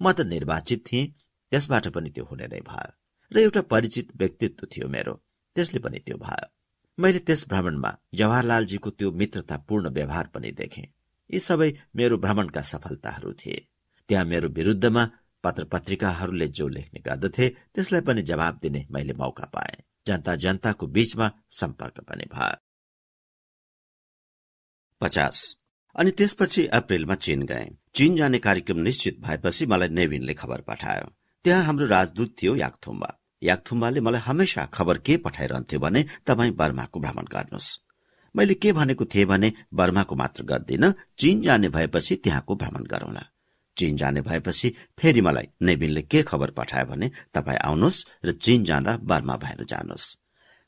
म त निर्वाचित थिएँ त्यसबाट पनि त्यो हुने नै भयो। र एउटा परिचित व्यक्तित्व थियो मेरो त्यसले पनि त्यो भयो। मैले त्यस भ्रमणमा जवाहरलालजीको त्यो मित्रतापूर्ण व्यवहार पनि देखेँ। यी सबै मेरो भ्रमणका सफलताहरू थिए। त्यहाँ मेरो विरूद्धमा पत्र पत्रिकाहरूले जो लेख्ने गर्दथे त्यसलाई पनि जवाब दिने मैले मौका पाएँ। जनता जनताको बीचमा सम्पर्क पनि भयो। पचास। अनि त्यसपछि अप्रेलमा चीन गए। चीन जाने कार्यक्रम निश्चित भएपछि मलाई नेविनले खबर पठायो। त्यहाँ हाम्रो राजदूत थियो याकथुम्बा। याकथुम्बाले मलाई हमेसा खबर के पठाइरहन्थ्यो भने तपाईँ बर्माको भ्रमण गर्नुहोस्। मैले के भनेको थिएँ भने बर्माको मात्र गर्दिन चीन जाने भएपछि त्यहाँको भ्रमण गरौँला। चीन जाने भएपछि फेरि मलाई नेबिनले के खबर पठायो भने तपाईँ आउनुहोस् र चीन जाँदा बर्मा भएर जानुहोस्।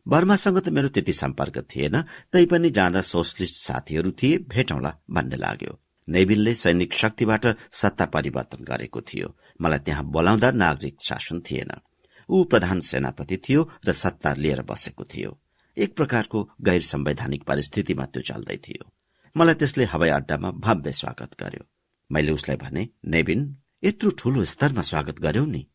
बर्मासँग त मेरो त्यति सम्पर्क थिएन तैपनि जाँदा सोसलिस्ट साथीहरू थिए भेटौँला भन्ने लाग्यो। नेबिनले सैनिक शक्तिबाट सत्ता परिवर्तन गरेको थियो। मलाई त्यहाँ बोलाउँदा नागरिक शासन थिएन। ऊ प्रधान सेनापति थियो र सत्ता लिएर बसेको थियो। एक प्रकारको गैर संवैधानिक परिस्थितिमा त्यो चल्दै थियो। मलाई त्यसले हवाई अड्डामा भव्य स्वागत गर्यो। मैले उसलाई भने नेबिन यत्रो ठूलो स्तरमा स्वागत गर्यौ नि।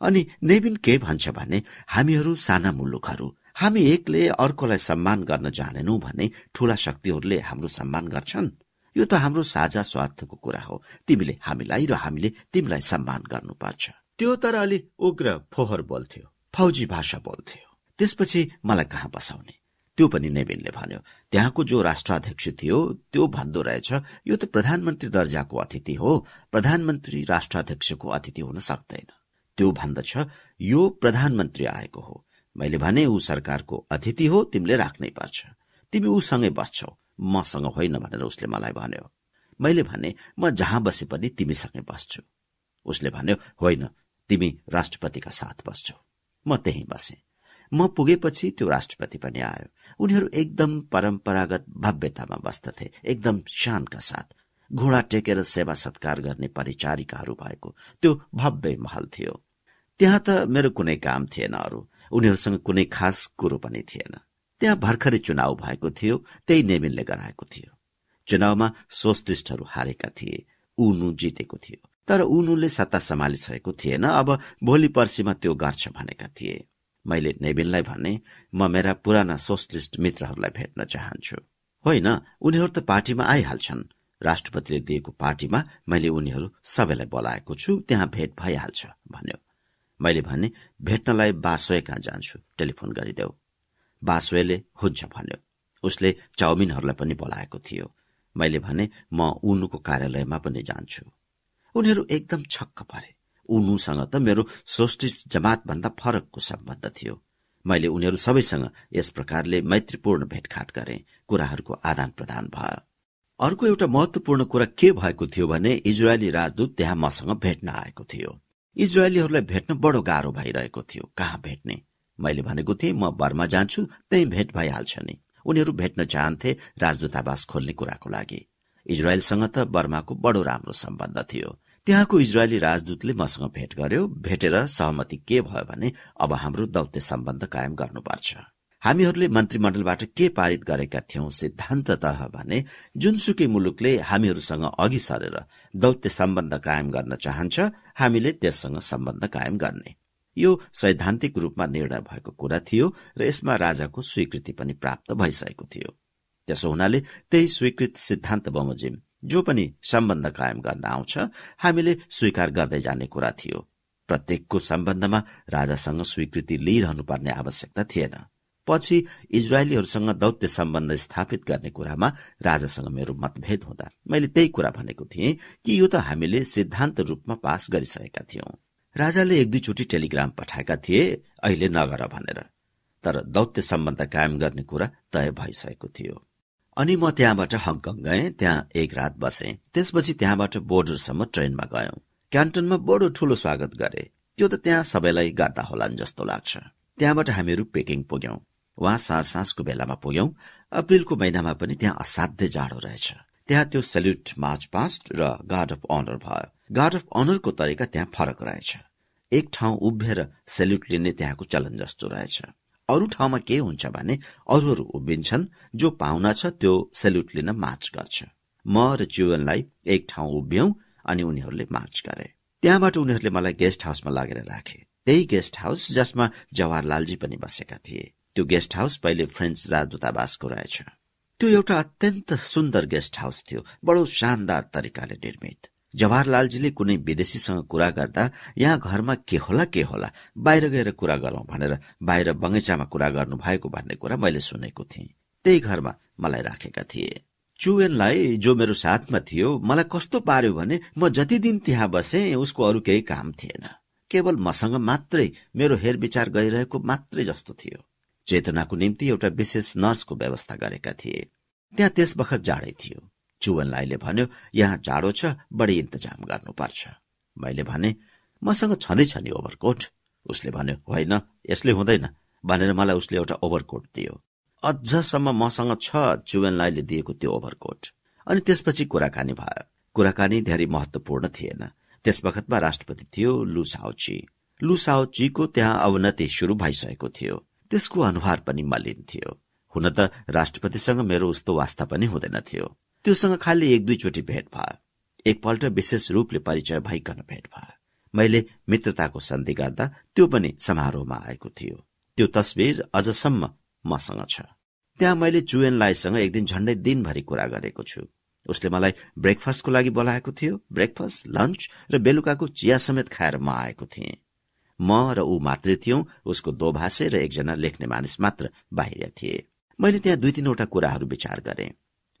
अनि नेबिन के भन्छ भने हामीहरू साना मुलुकहरू हामी एकले अर्कोलाई सम्मान गर्न जानेनौ भने ठूला शक्तिहरूले हाम्रो सम्मान गर्छन्। यो त हाम्रो साझा स्वार्थको कुरा हो। तिमीले हामीलाई र हामीले तिमीलाई सम्मान गर्नुपर्छ। त्यो तर अलि उग्र फोहोर बोल्थ्यो। फौजी भाषा बोल्थ्यो। त्यसपछि मलाई कहाँ बसाउने? त्यो पनि नेविनले भन्यो। त्यहाँको जो राष्ट्राध्यक्ष थियो त्यो भन्दो रहेछ यो त प्रधानमन्त्री दर्जाको अतिथि हो। प्रधानमन्त्री राष्ट्राध्यक्षको अतिथि हुन सक्दैन। त्यो भन्दछ यो प्रधानमन्त्री आएको हो। मैले भने ऊ सरकारको अतिथि हो तिमीले राख्नै पर्छ। तिमी उसँगै बस्छौ। मसँग होइन भनेर उसले मलाई भन्यो। मैले भने म जहाँ बसे पनि तिमीसँगै बस्छु। उसले भन्यो होइन तिमी राष्ट्रपतिका साथ बस्छौ। म त्यही बसेँ। म पुगेपछि त्यो राष्ट्रपति पनि आयो। उनीहरू एकदम परम्परागत भव्यतामा बस्दथे एकदम शानका साथ। घोडा टेकेर सेवा सत्कार गर्ने परिचारिकाहरू भएको त्यो भव्य महल थियो। त्यहाँ त मेरो कुनै काम थिएन अरू। उनीहरूसँग कुनै खास कुरो पनि थिएन। त्यहाँ भर्खरै चुनाव भएको थियो त्यही नेमिनले गराएको थियो। चुनावमा सोसलिस्टहरू हारेका थिए उनु जितेको थियो। तर उनुले सत्ता सम्हालिसकेको थिएन अब भोलि पर्सिमा त्यो गर्छ भनेका थिए। मैले नेबिनलाई भने म मेरा पुराना सोसलिस्ट मित्रहरूलाई भेट्न चाहन्छु। होइन उनीहरू त पार्टीमा आइहाल्छन्। राष्ट्रपतिले दिएको पार्टीमा मैले उनीहरू सबैलाई बोलाएको छु त्यहाँ भेट भइहाल्छ भन्यो। मैले भने भेट्नलाई बासोए कहाँ जान्छु? टेलिफोन गरिदेऊ। बासोएले हुन्छ भन्यो। उसले चाउमिनहरूलाई पनि बोलाएको थियो। मैले भने म उनुको कार्यालयमा पनि जान्छु। उनीहरू एकदम छक्क परे। उनुसँग त मेरो सोस्टिस जमात भन्दा फरकको सम्बन्ध थियो। मैले उनीहरू सबैसँग यस प्रकारले मैत्रीपूर्ण भेटघाट गरे। कुराहरूको आदान प्रदान भयो। अर्को एउटा महत्वपूर्ण कुरा के भएको थियो भने इजरायली राजदूत त्यहाँ मसँग भेट्न आएको थियो। इजरायलीहरूलाई भेट्न बडो गाह्रो भइरहेको थियो। कहाँ भेट्ने? मैले भनेको थिएँ म बर्मा जान्छु त्यही भेट भइहाल्छ नि। उनीहरू भेट्न चाहन्थे राजदूतावास खोल्ने कुराको लागि। इजरायलसँग त बर्माको बडो राम्रो सम्बन्ध थियो। त्यहाँको इजरायली राजदूतले मसँग भेट गर्यो भेटेर सहमति के भयो भने अब हाम्रो दौत्य सम्बन्ध कायम गर्नुपर्छ। हामीहरूले मन्त्रीमण्डलबाट के पारित गरेका थियौं सिद्धान्ततः भने जुनसुकै मुलुकले हामीहरूसँग अघि सरेर दौत्य सम्बन्ध कायम गर्न चाहन्छ हामीले त्यससँग सम्बन्ध कायम गर्ने। यो सैद्धान्तिक रूपमा निर्णय भएको कुरा थियो र यसमा राजाको स्वीकृति पनि प्राप्त भइसकेको थियो। त्यसो हुनाले त्यही स्वीकृत सिद्धान्त बमोजिम जो पनि सम्बन्ध कायम गर्न आउँछ हामीले स्वीकार गर्दै जाने कुरा थियो। प्रत्येकको सम्बन्धमा राजासँग स्वीकृति लिइरहनुपर्ने आवश्यकता थिएन। पछि इजरायलीहरूसँग दौत्य सम्बन्ध स्थापित गर्ने कुरामा राजासँग मेरो मतभेद हुँदा मैले त्यही कुरा भनेको थिएँ कि यो त हामीले सिद्धान्त रूपमा पास गरिसकेका थियौं। राजाले एक दुईचोटि टेलिग्राम पठाएका थिए अहिले नगर भनेर। तर दौत्य सम्बन्ध कायम गर्ने कुरा तय भइसकेको थियो। अनि म त्यहाँबाट हङकङ गएँ त्यहाँ एक रात बसे। त्यसपछि त्यहाँबाट बोर्डरसम्म ट्रेनमा गयौं। क्यान्टनमा बडो ठूलो स्वागत गरे। त्यो त त्यहाँ सबैलाई गर्दा होलान् जस्तो लाग्छ। त्यहाँबाट हामीहरू पेकिङ पुग्यौं। उहाँ साँझ साँझको बेलामा पुग्यौं। अप्रेलको महिनामा पनि त्यहाँ असाध्य जाडो रहेछ। त्यहाँ त्यो सेल्युट मार्च पास्ट र गार्ड अफ अनर भयो। गार्ड अफ अनरको तरिका त्यहाँ फरक रहेछ। एक ठाउँ उभिएर सेल्युट लिने त्यहाँको चलन जस्तो रहेछ। अरू ठाउँमा के हुन्छ भने अरूहरू उभिन्छन् जो पाहुना छ त्यो सेल्युट लिन मार्च गर्छ। म र च्युवनलाई एक ठाउँ उभियौं अनि उनीहरूले मार्च गरे। त्यहाँबाट उनीहरूले मलाई गेस्ट हाउसमा लगेर राखे। त्यही गेस्ट हाउस जसमा जवाहरलालजी पनि बसेका थिए। त्यो गेस्ट हाउस पहिले फ्रेन्च राजदूतावासको रहेछ। त्यो एउटा अत्यन्त सुन्दर गेस्ट हाउस थियो बडो शानदार तरिकाले निर्मित। जवाहरलालजीले कुनै विदेशीसँग कुरा गर्दा यहाँ घरमा के होला के होला? बाहिर गएर कुरा गरौं भनेर बाहिर बगैँचामा कुरा गर्नु भएको भन्ने कुरा मैले सुनेको थिएँ। त्यही घरमा मलाई राखेका थिए। चुवेनलाई जो मेरो साथमा थियो मलाई कस्तो पार्यो भने म जति दिन त्यहाँ बसे उसको अरू केही काम थिएन। केवल मसँग मात्रै मेरो हेरविचार गइरहेको मात्रै जस्तो थियो। चेतनाको निम्ति एउटा विशेष नर्सको व्यवस्था गरेका थिए। त्यहाँ त्यस बखत जाडै थियो। चुवनलाईले भन्यो यहाँ जाडो छ बढी इन्तजाम गर्नुपर्छ। मैले भने मसँग छँदैछ नि ओभरकोट? उसले भन्यो होइन यसले हुँदैन भनेर मलाई उसले एउटा ओभरकोट दियो। अझसम्म मसँग छ चुवेनलाईले दिएको त्यो ओभरकोट। अनि त्यसपछि कुराकानी भयो। कुराकानी धेरै महत्वपूर्ण थिएन। त्यस बखतमा राष्ट्रपति थियो लु साउची लु साउचीको त्यहाँ अवनति शुरू भइसकेको थियो। त्यसको अनुहार पनि मलिन थियो। हुन त राष्ट्रपतिसँग मेरो उस्तो वास्ता पनि हुँदैन थियो। त्योसँग खालि एक दुईचोटि भेट भयो एकपल्ट विशेष रूपले परिचय भइकन भेट भयो मैले मित्रताको सन्धि गर्दा त्यो पनि समारोहमा आएको थियो। त्यो तस्विर अझसम्म मसँग छ। त्यहाँ मैले चुएनलाईसँग एक दिन झण्डै दिनभरि कुरा गरेको छु। उसले मलाई ब्रेकफास्टको लागि बोलाएको थियो। ब्रेकफास्ट लन्च र बेलुकाको चिया समेत खाएर म आएको थिएँ। म र ऊ मात्रै थियौं उसको दोभाषे र एकजना लेख्ने मानिस मात्र बाहिर थिए। मैले त्यहाँ दुई तीनवटा कुराहरू विचार गरेँ।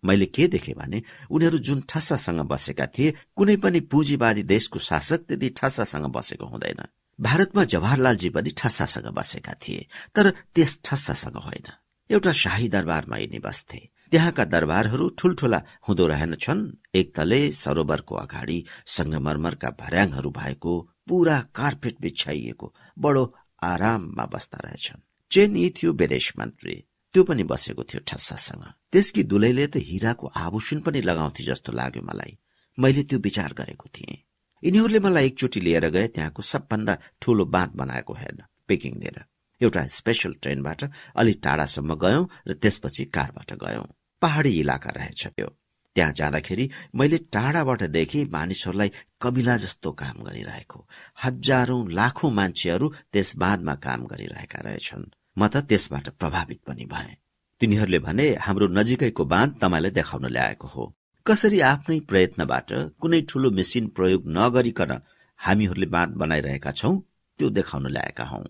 मैले के देखेँ भने उनीहरू जुन ठस्सासँग बसेका थिए कुनै पनि पुँजीवादी देशको शासक त्यति ठस्सासँग बसेको हुँदैन। भारतमा जवाहरलालजी पनि ठस्सासँग बसेका थिए तर त्यस ठस्सासँग होइन। एउटा शाही दरबारमा यिनी बस्थे। त्यहाँका दरबारहरू ठूल्ठूला हुँदो रहेनछन्। एक तले सरोवरको अगाडि संगमरमरका भर्याङहरू भएको पूरा कार्पेट बिछाइएको बडो आराममा बस्दा रहेछन्। चेन यी थियो विदेश मन्त्री। त्यो पनि बसेको थियो ठस्सासँग। त्यसकी दुलैले त हिराको आभूषण पनि लगाउँथे जस्तो लाग्यो मलाई। मैले त्यो विचार गरेको थिएँ। यिनीहरूले मलाई एकचोटि लिएर गए त्यहाँको सबभन्दा ठूलो बाँध बनाएको हेर्न पेकिङ लिएर। एउटा स्पेसल ट्रेनबाट अलि टाढासम्म गयौं र त्यसपछि कारबाट गयौं। पहाड़ी इलाका रहेछ त्यो। त्यहाँ जाँदाखेरि मैले टाढाबाट देखे मानिसहरूलाई कमिला जस्तो काम गरिरहेको। हजारौं लाखौं मान्छेहरू त्यस बाँधमा काम गरिरहेका रहेछन्। म त त्यसबाट प्रभावित पनि भए। तिनीहरूले भने हाम्रो नजिकैको बाँध तपाईँलाई देखाउन ल्याएको हो। कसरी आफ्नै प्रयत्नबाट कुनै ठूलो मेसिन प्रयोग नगरिकन हामीहरूले बाँध बनाइरहेका छौं त्यो देखाउन ल्याएका हौ?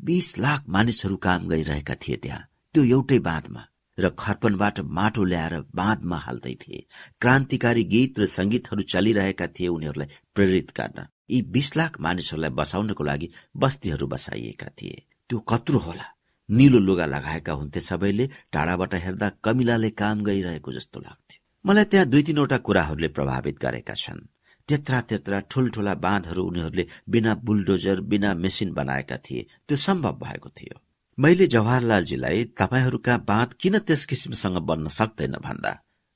बीस लाख मानिसहरू काम गरिरहेका थिए त्यहाँ त्यो एउटै बाँधमा। र खर्पनबाट माटो ल्याएर बाँधमा हाल्दै थिए। क्रान्तिकारी गीत र संगीतहरू चलिरहेका थिए उनीहरूलाई प्रेरित गर्न। यी बीस लाख मानिसहरूलाई बसाउनको लागि बस्तीहरू बसाइएका थिए। त्यो कत्रो होला। निलो लुगा लगाएका हुन्थे सबैले टाढाबाट हेर्दा कमिलाले काम गरिरहेको जस्तो लाग्थ्यो। मलाई त्यहाँ दुई तीनवटा कुराहरूले प्रभावित गरेका छन्। त्यत्रा त्यत्रा ठूल्ठूला बाँधहरू उनीहरूले बिना बुलडोजर बिना मेसिन बनाएका थिए। त्यो सम्भव भएको थियो। मैले जवाहरलालजीलाई तपाईँहरूका बाँध किन त्यस किसिमसँग बन्न सक्दैन भन्दा?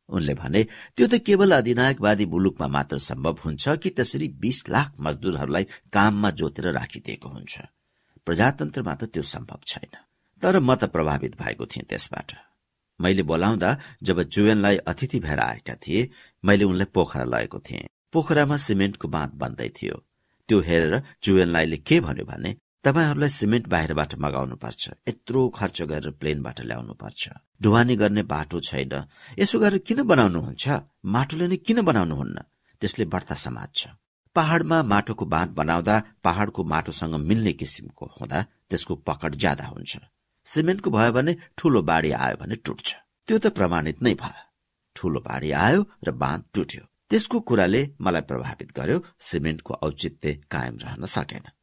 उनले भने त्यो त केवल अधिनायकवादी मुलुकमा मात्र सम्भव हुन्छ कि त्यसरी बीस लाख मजदुरहरूलाई काममा जोतेर राखिदिएको हुन्छ। प्रजातन्त्रमा त त्यो सम्भव छैन। तर म त प्रभावित भएको थिएँ त्यसबाट मैले बोलाउँदा जब जुएनलाई अतिथि भएर आएका थिए मैले उनलाई पोखरा लगेको थिएँ। पोखरामा सिमेन्टको बाँध बन्दै थियो। त्यो हेरेर जुएनलाईले के भन्यो भने तपाईँहरूलाई सिमेन्ट बाहिरबाट मगाउनु पर्छ यत्रो खर्च गरेर प्लेनबाट ल्याउनु पर्छ ढुवानी गर्ने बाटो छैन। यसो गरेर किन बनाउनुहुन्छ? माटोले नै किन बनाउनुहुन्न? त्यसले बढ्ता समात्छ पहाड़मा माटोको बाँध बनाउँदा पहाड़को माटोसँग मिल्ने किसिमको हुँदा त्यसको पकड ज्यादा हुन्छ। सिमेन्टको भयो भने ठूलो बाढी आयो भने टुट्छ। त्यो त प्रमाणित नै भयो। ठूलो बाढी आयो र बाँध टुट्यो। त्यसको कुराले मलाई प्रभावित गर्यो। सिमेन्टको औचित्य कायम रहन सकेन।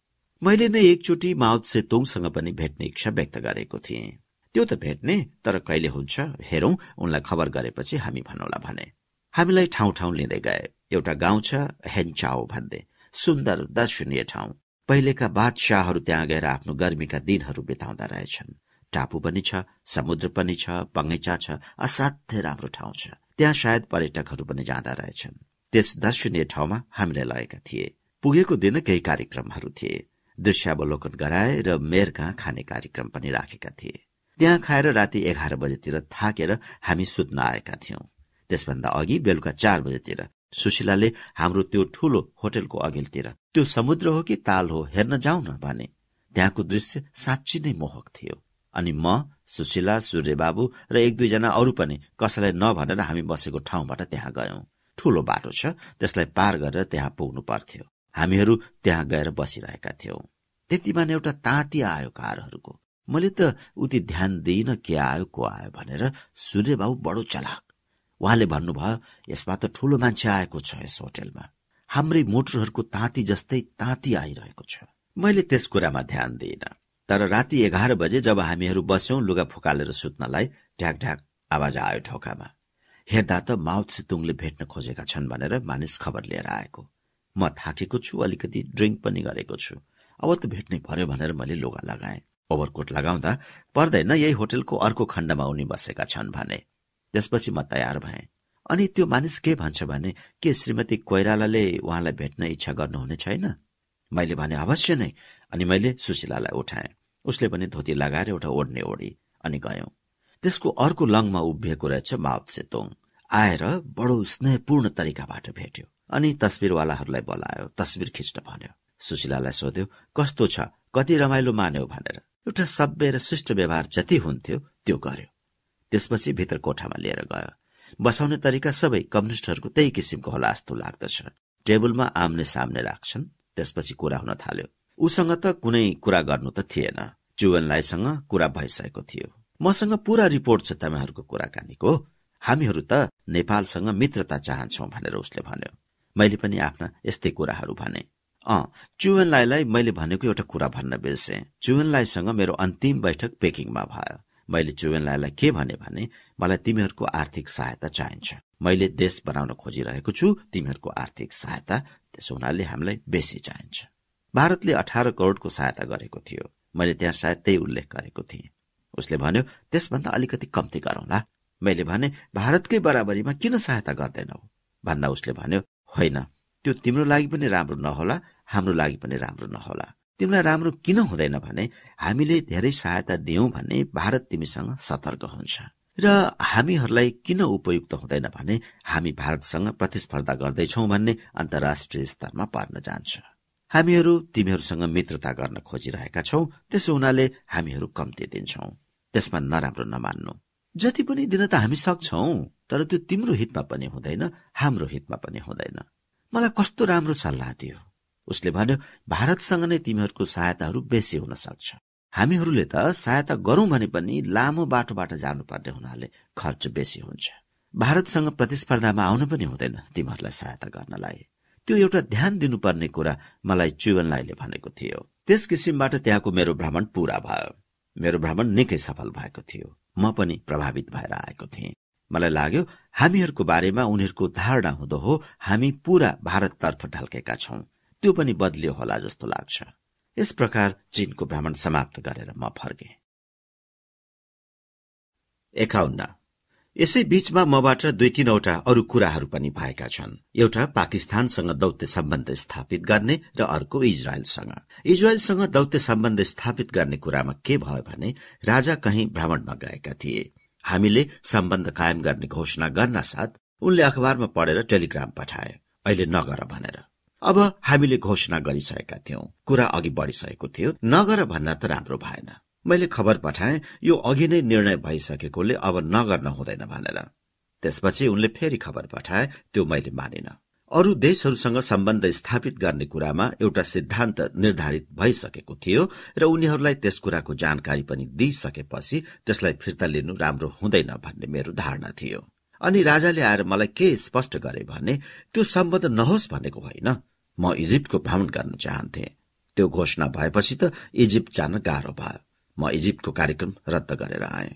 मैले नै एकचोटि माउत सेतोङसँग पनि भेट्ने इच्छा व्यक्त गरेको थिएँ। त्यो त भेट्ने तर कहिले हुन्छ हेरौं उनलाई खबर गरेपछि हामी भनौला भने। हामीलाई ठाउँ ठाउँ लिँदै गए। एउटा गाउँ छ हेन्चाओ भन्ने। सुन्दर दर्शनीय ठाउँ। पहिलेका बादशाहहरू त्यहाँ गएर आफ्नो गर्मीका दिनहरू बिताउँदा रहेछन्। टापु पनि छ समुद्र पनि छ बगैँचा छ असाध्य राम्रो ठाउँ छ। त्यहाँ सायद पर्यटकहरू पनि जाँदा रहेछन्। त्यस दर्शनीय ठाउँमा हामीले लगेका थिए। पुगेको दिन केही कार्यक्रमहरू थिए। दृश्यावलोकन गराए र मेरका खाने कार्यक्रम पनि राखेका थिए। त्यहाँ खाएर राति एघार बजेतिर थाकेर हामी सुत्न आएका थियौं। त्यसभन्दा अघि बेलुका चार बजेतिर सुशीलाले हाम्रो त्यो ठूलो होटलको अघिल्तिर त्यो समुद्र हो कि ताल हो हेर्न जाउँ न भने त्यहाँको दृश्य साँच्ची नै मोहक थियो। अनि म सुशीला सूर्यबाबु र एक दुईजना अरू पनि कसैलाई नभनेर हामी बसेको ठाउँबाट त्यहाँ गयौं। ठूलो बाटो छ त्यसलाई पार गरेर त्यहाँ पुग्नु पर्थ्यो। हामीहरू त्यहाँ गएर बसिरहेका थियौं। त्यतिमा एउटा ताँती आयो कारहरूको। मैले त उति ध्यान दिइन के आयो को आयो भनेर सूर्यबाबु बडो चलाक। उहाँले भन्नुभयो यसमा त ठूलो मान्छे आएको छ यस होटेलमा। हाम्रै मोटरहरूको ताँती जस्तै ताँती आइरहेको छ। मैले त्यस कुरामा ध्यान दिइन। तर राति एघार बजे जब हामीहरू बस्यौं लुगा फुकालेर सुत्नलाई ढ्याक ढ्याक आवाज आयो ढोकामा। हेर्दा त माउथ सितुङले भेट्न खोजेका छन् भनेर मानिस खबर लिएर आएको। म थाकेको छु अलिकति ड्रिङ्क पनि गरेको छु। अब त भेट्नै पर्यो भनेर मैले लुगा लगाएँ। ओभरकोट लगाउँदा पर्दैन यही होटलको अर्को खण्डमा उनी बसेका छन् भने। त्यसपछि म तयार भएँ। अनि त्यो मानिस के भन्छ भने के श्रीमती कोइरालाले उहाँलाई भेट्न इच्छा गर्नुहुने छैन? मैले भने अवश्य नै। अनि मैले सुशीलालाई उठाएँ। उसले पनि धोती लगाएर एउटा ओढ्ने ओढी अनि गयौं। त्यसको अर्को लङमा उभिएको रहेछ माउत सेतोङ। आएर बडो स्नेहपूर्ण तरिकाबाट भेट्यो। अनि तस्विरवालाहरूलाई बोलायो तस्विर खिच्न भन्यो। सुशीलालाई सोध्यो कस्तो छ? कति रमाइलो मान्यो? भनेर। एउटा सभ्य र शिष्ट व्यवहार जति हुन्थ्यो त्यो गर्यो। त्यसपछि भित्र कोठामा लिएर गयो। बसाउने तरिका सबै कम्युनिस्टहरूको त्यही किसिमको होला जस्तो लाग्दछ। टेबलमा आम्ने सामने राख्छन् त्यसपछि कुरा हुन थाल्यो। उसँग त कुनै कुरा गर्नु त थिएन। चुवनलाईसँग कुरा भइसकेको थियो। मसँग पुरा रिपोर्ट छ तपाईँहरूको कुराकानीको। हामीहरू त नेपालसँग मित्रता चाहन्छौ भनेर उसले भन्यो। मैले पनि आफ्ना यस्तै कुराहरू भने। अ चुवेनलाईलाई मैले भनेको एउटा कुरा भन्न बिर्से। चुवेनलाईसँग मेरो अन्तिम बैठक पेकिङमा भयो। मैले चुवेनलाईलाई के भने भने मलाई तिमीहरूको आर्थिक सहायता चाहिन्छ। मैले देश बनाउन खोजिरहेको छु तिमीहरूको आर्थिक सहायता त्यसो हुनाले हामीलाई बेसी चाहिन्छ। भारतले अठार करोड़को सहायता गरेको थियो। मैले त्यहाँ सायद त्यही उल्लेख गरेको थिएँ। उसले भन्यो त्यसभन्दा अलिकति कम्ती गरौँला मैले भने भारतकै बराबरीमा किन सहायता गर्दैनौ भन्दा उसले भन्यो होइन। त्यो तिम्रो लागि पनि राम्रो नहोला हाम्रो लागि पनि राम्रो नहोला। तिमीलाई राम्रो किन हुँदैन भने हामीले धेरै सहायता दियौं भने भारत तिमीसँग सतर्क हुन्छ। र हामीहरूलाई किन उपयुक्त हुँदैन भने हामी भारतसँग प्रतिस्पर्धा गर्दैछौ भन्ने अन्तर्राष्ट्रिय स्तरमा पर्न जान्छ। हामीहरू तिमीहरूसँग मित्रता गर्न खोजिरहेका छौ त्यसो हुनाले हामीहरू कम्ती दिन्छौ। त्यसमा नराम्रो नमान्नु। जति पनि दिन त हामी सक्छौ तर त्यो तिम्रो हितमा पनि हुँदैन हाम्रो हितमा पनि हुँदैन। मलाई कस्तो राम्रो सल्लाह दियो। उसले भन्यो भारतसँग नै तिमीहरूको सहायताहरू बेसी हुन सक्छ। हामीहरूले त सहायता गरौं भने पनि लामो बाटोबाट जानुपर्ने हुनाले खर्च बेसी हुन्छ। भारतसँग प्रतिस्पर्धामा आउन पनि हुँदैन तिमीहरूलाई सहायता गर्नलाई। त्यो एउटा ध्यान दिनुपर्ने कुरा मलाई चुवनलाईले भनेको थियो। त्यस किसिमबाट त्यहाँको मेरो भ्रमण पूरा भयो। मेरो भ्रमण निकै सफल भएको थियो। म पनि प्रभावित भएर आएको थिएँ। मलाई लाग्यो हामीहरूको बारेमा उनीहरूको धारणा हुँदो हो हामी पूरा भारततर्फ ढल्केका छौं। त्यो पनि बदलियो होला जस्तो लाग्छ। यस प्रकार चीनको भ्रमण समाप्त गरेर म फर्के। एकाउन्न। यसै बीचमा मबाट दुई तीनवटा अरू कुराहरू पनि भएका छन्। एउटा पाकिस्तानसँग दौत्य सम्बन्ध स्थापित गर्ने र अर्को इजरायलसँग। इजरायलसँग दौत्य सम्बन्ध स्थापित गर्ने कुरामा के भयो भने राजा कहीँ भ्रमणमा गएका थिए। हामीले सम्बन्ध कायम गर्ने घोषणा गर्न साथ उनले अखबारमा पढेर टेलिग्राम पठाए। अहिले नगर भनेर। अब हामीले घोषणा गरिसकेका थियौं। कुरा अघि बढ़िसकेको थियो नगर भन्दा त राम्रो भएन। मैले खबर पठाएँ यो अघि नै निर्णय भइसकेकोले अब नगर्न हुँदैन भनेर। त्यसपछि उनले फेरि खबर पठाए त्यो मैले मानिन। अरू देशहरूसँग सम्बन्ध स्थापित गर्ने कुरामा एउटा सिद्धान्त निर्धारित भइसकेको थियो र उनीहरूलाई त्यस कुराको जानकारी पनि दिइसकेपछि त्यसलाई फिर्ता लिनु राम्रो हुँदैन भन्ने मेरो धारणा थियो। अनि राजाले आएर मलाई के स्पष्ट गरे भने त्यो सम्बन्ध नहोस् भनेको होइन। म इजिप्टको भ्रमण गर्न चाहन्थे। त्यो घोषणा भएपछि त इजिप्ट जान गाह्रो भयो। म इजिप्टको कार्यक्रम रद्द गरेर आए।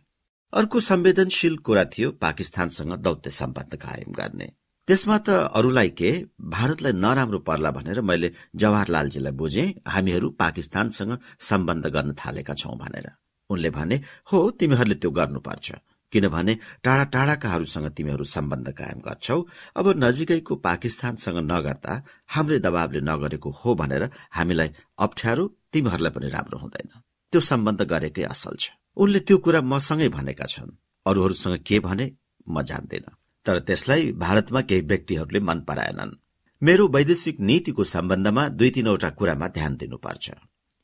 अर्को संवेदनशील कुरा थियो पाकिस्तानसँग दौत्य सम्बन्ध कायम गर्ने। त्यसमा त अरूलाई के भारतलाई नराम्रो पर्ला भनेर मैले जवाहरलालजीलाई बुझे हामीहरू पाकिस्तानसँग सम्बन्ध गर्न थालेका छौं भनेर। उनले भने हो तिमीहरूले त्यो गर्नुपर्छ। किनभने टाढा टाढाकाहरूसँग तिमीहरू सम्बन्ध कायम गर्छौ। अब नजिकैको पाकिस्तानसँग नगर्दा हाम्रै दबावले नगरेको हो भनेर हामीलाई अप्ठ्यारो तिमीहरूलाई पनि राम्रो हुँदैन। त्यो सम्बन्ध गरेकै असल छ। उनले त्यो कुरा मसँगै भनेका छन्। अरूहरूसँग के भने म जान्दिन। तर त्यसलाई भारतमा केही व्यक्तिहरूले मन पराएनन्। मेरो वैदेशिक नीतिको सम्बन्धमा दुई तीनवटा कुरामा ध्यान दिनुपर्छ।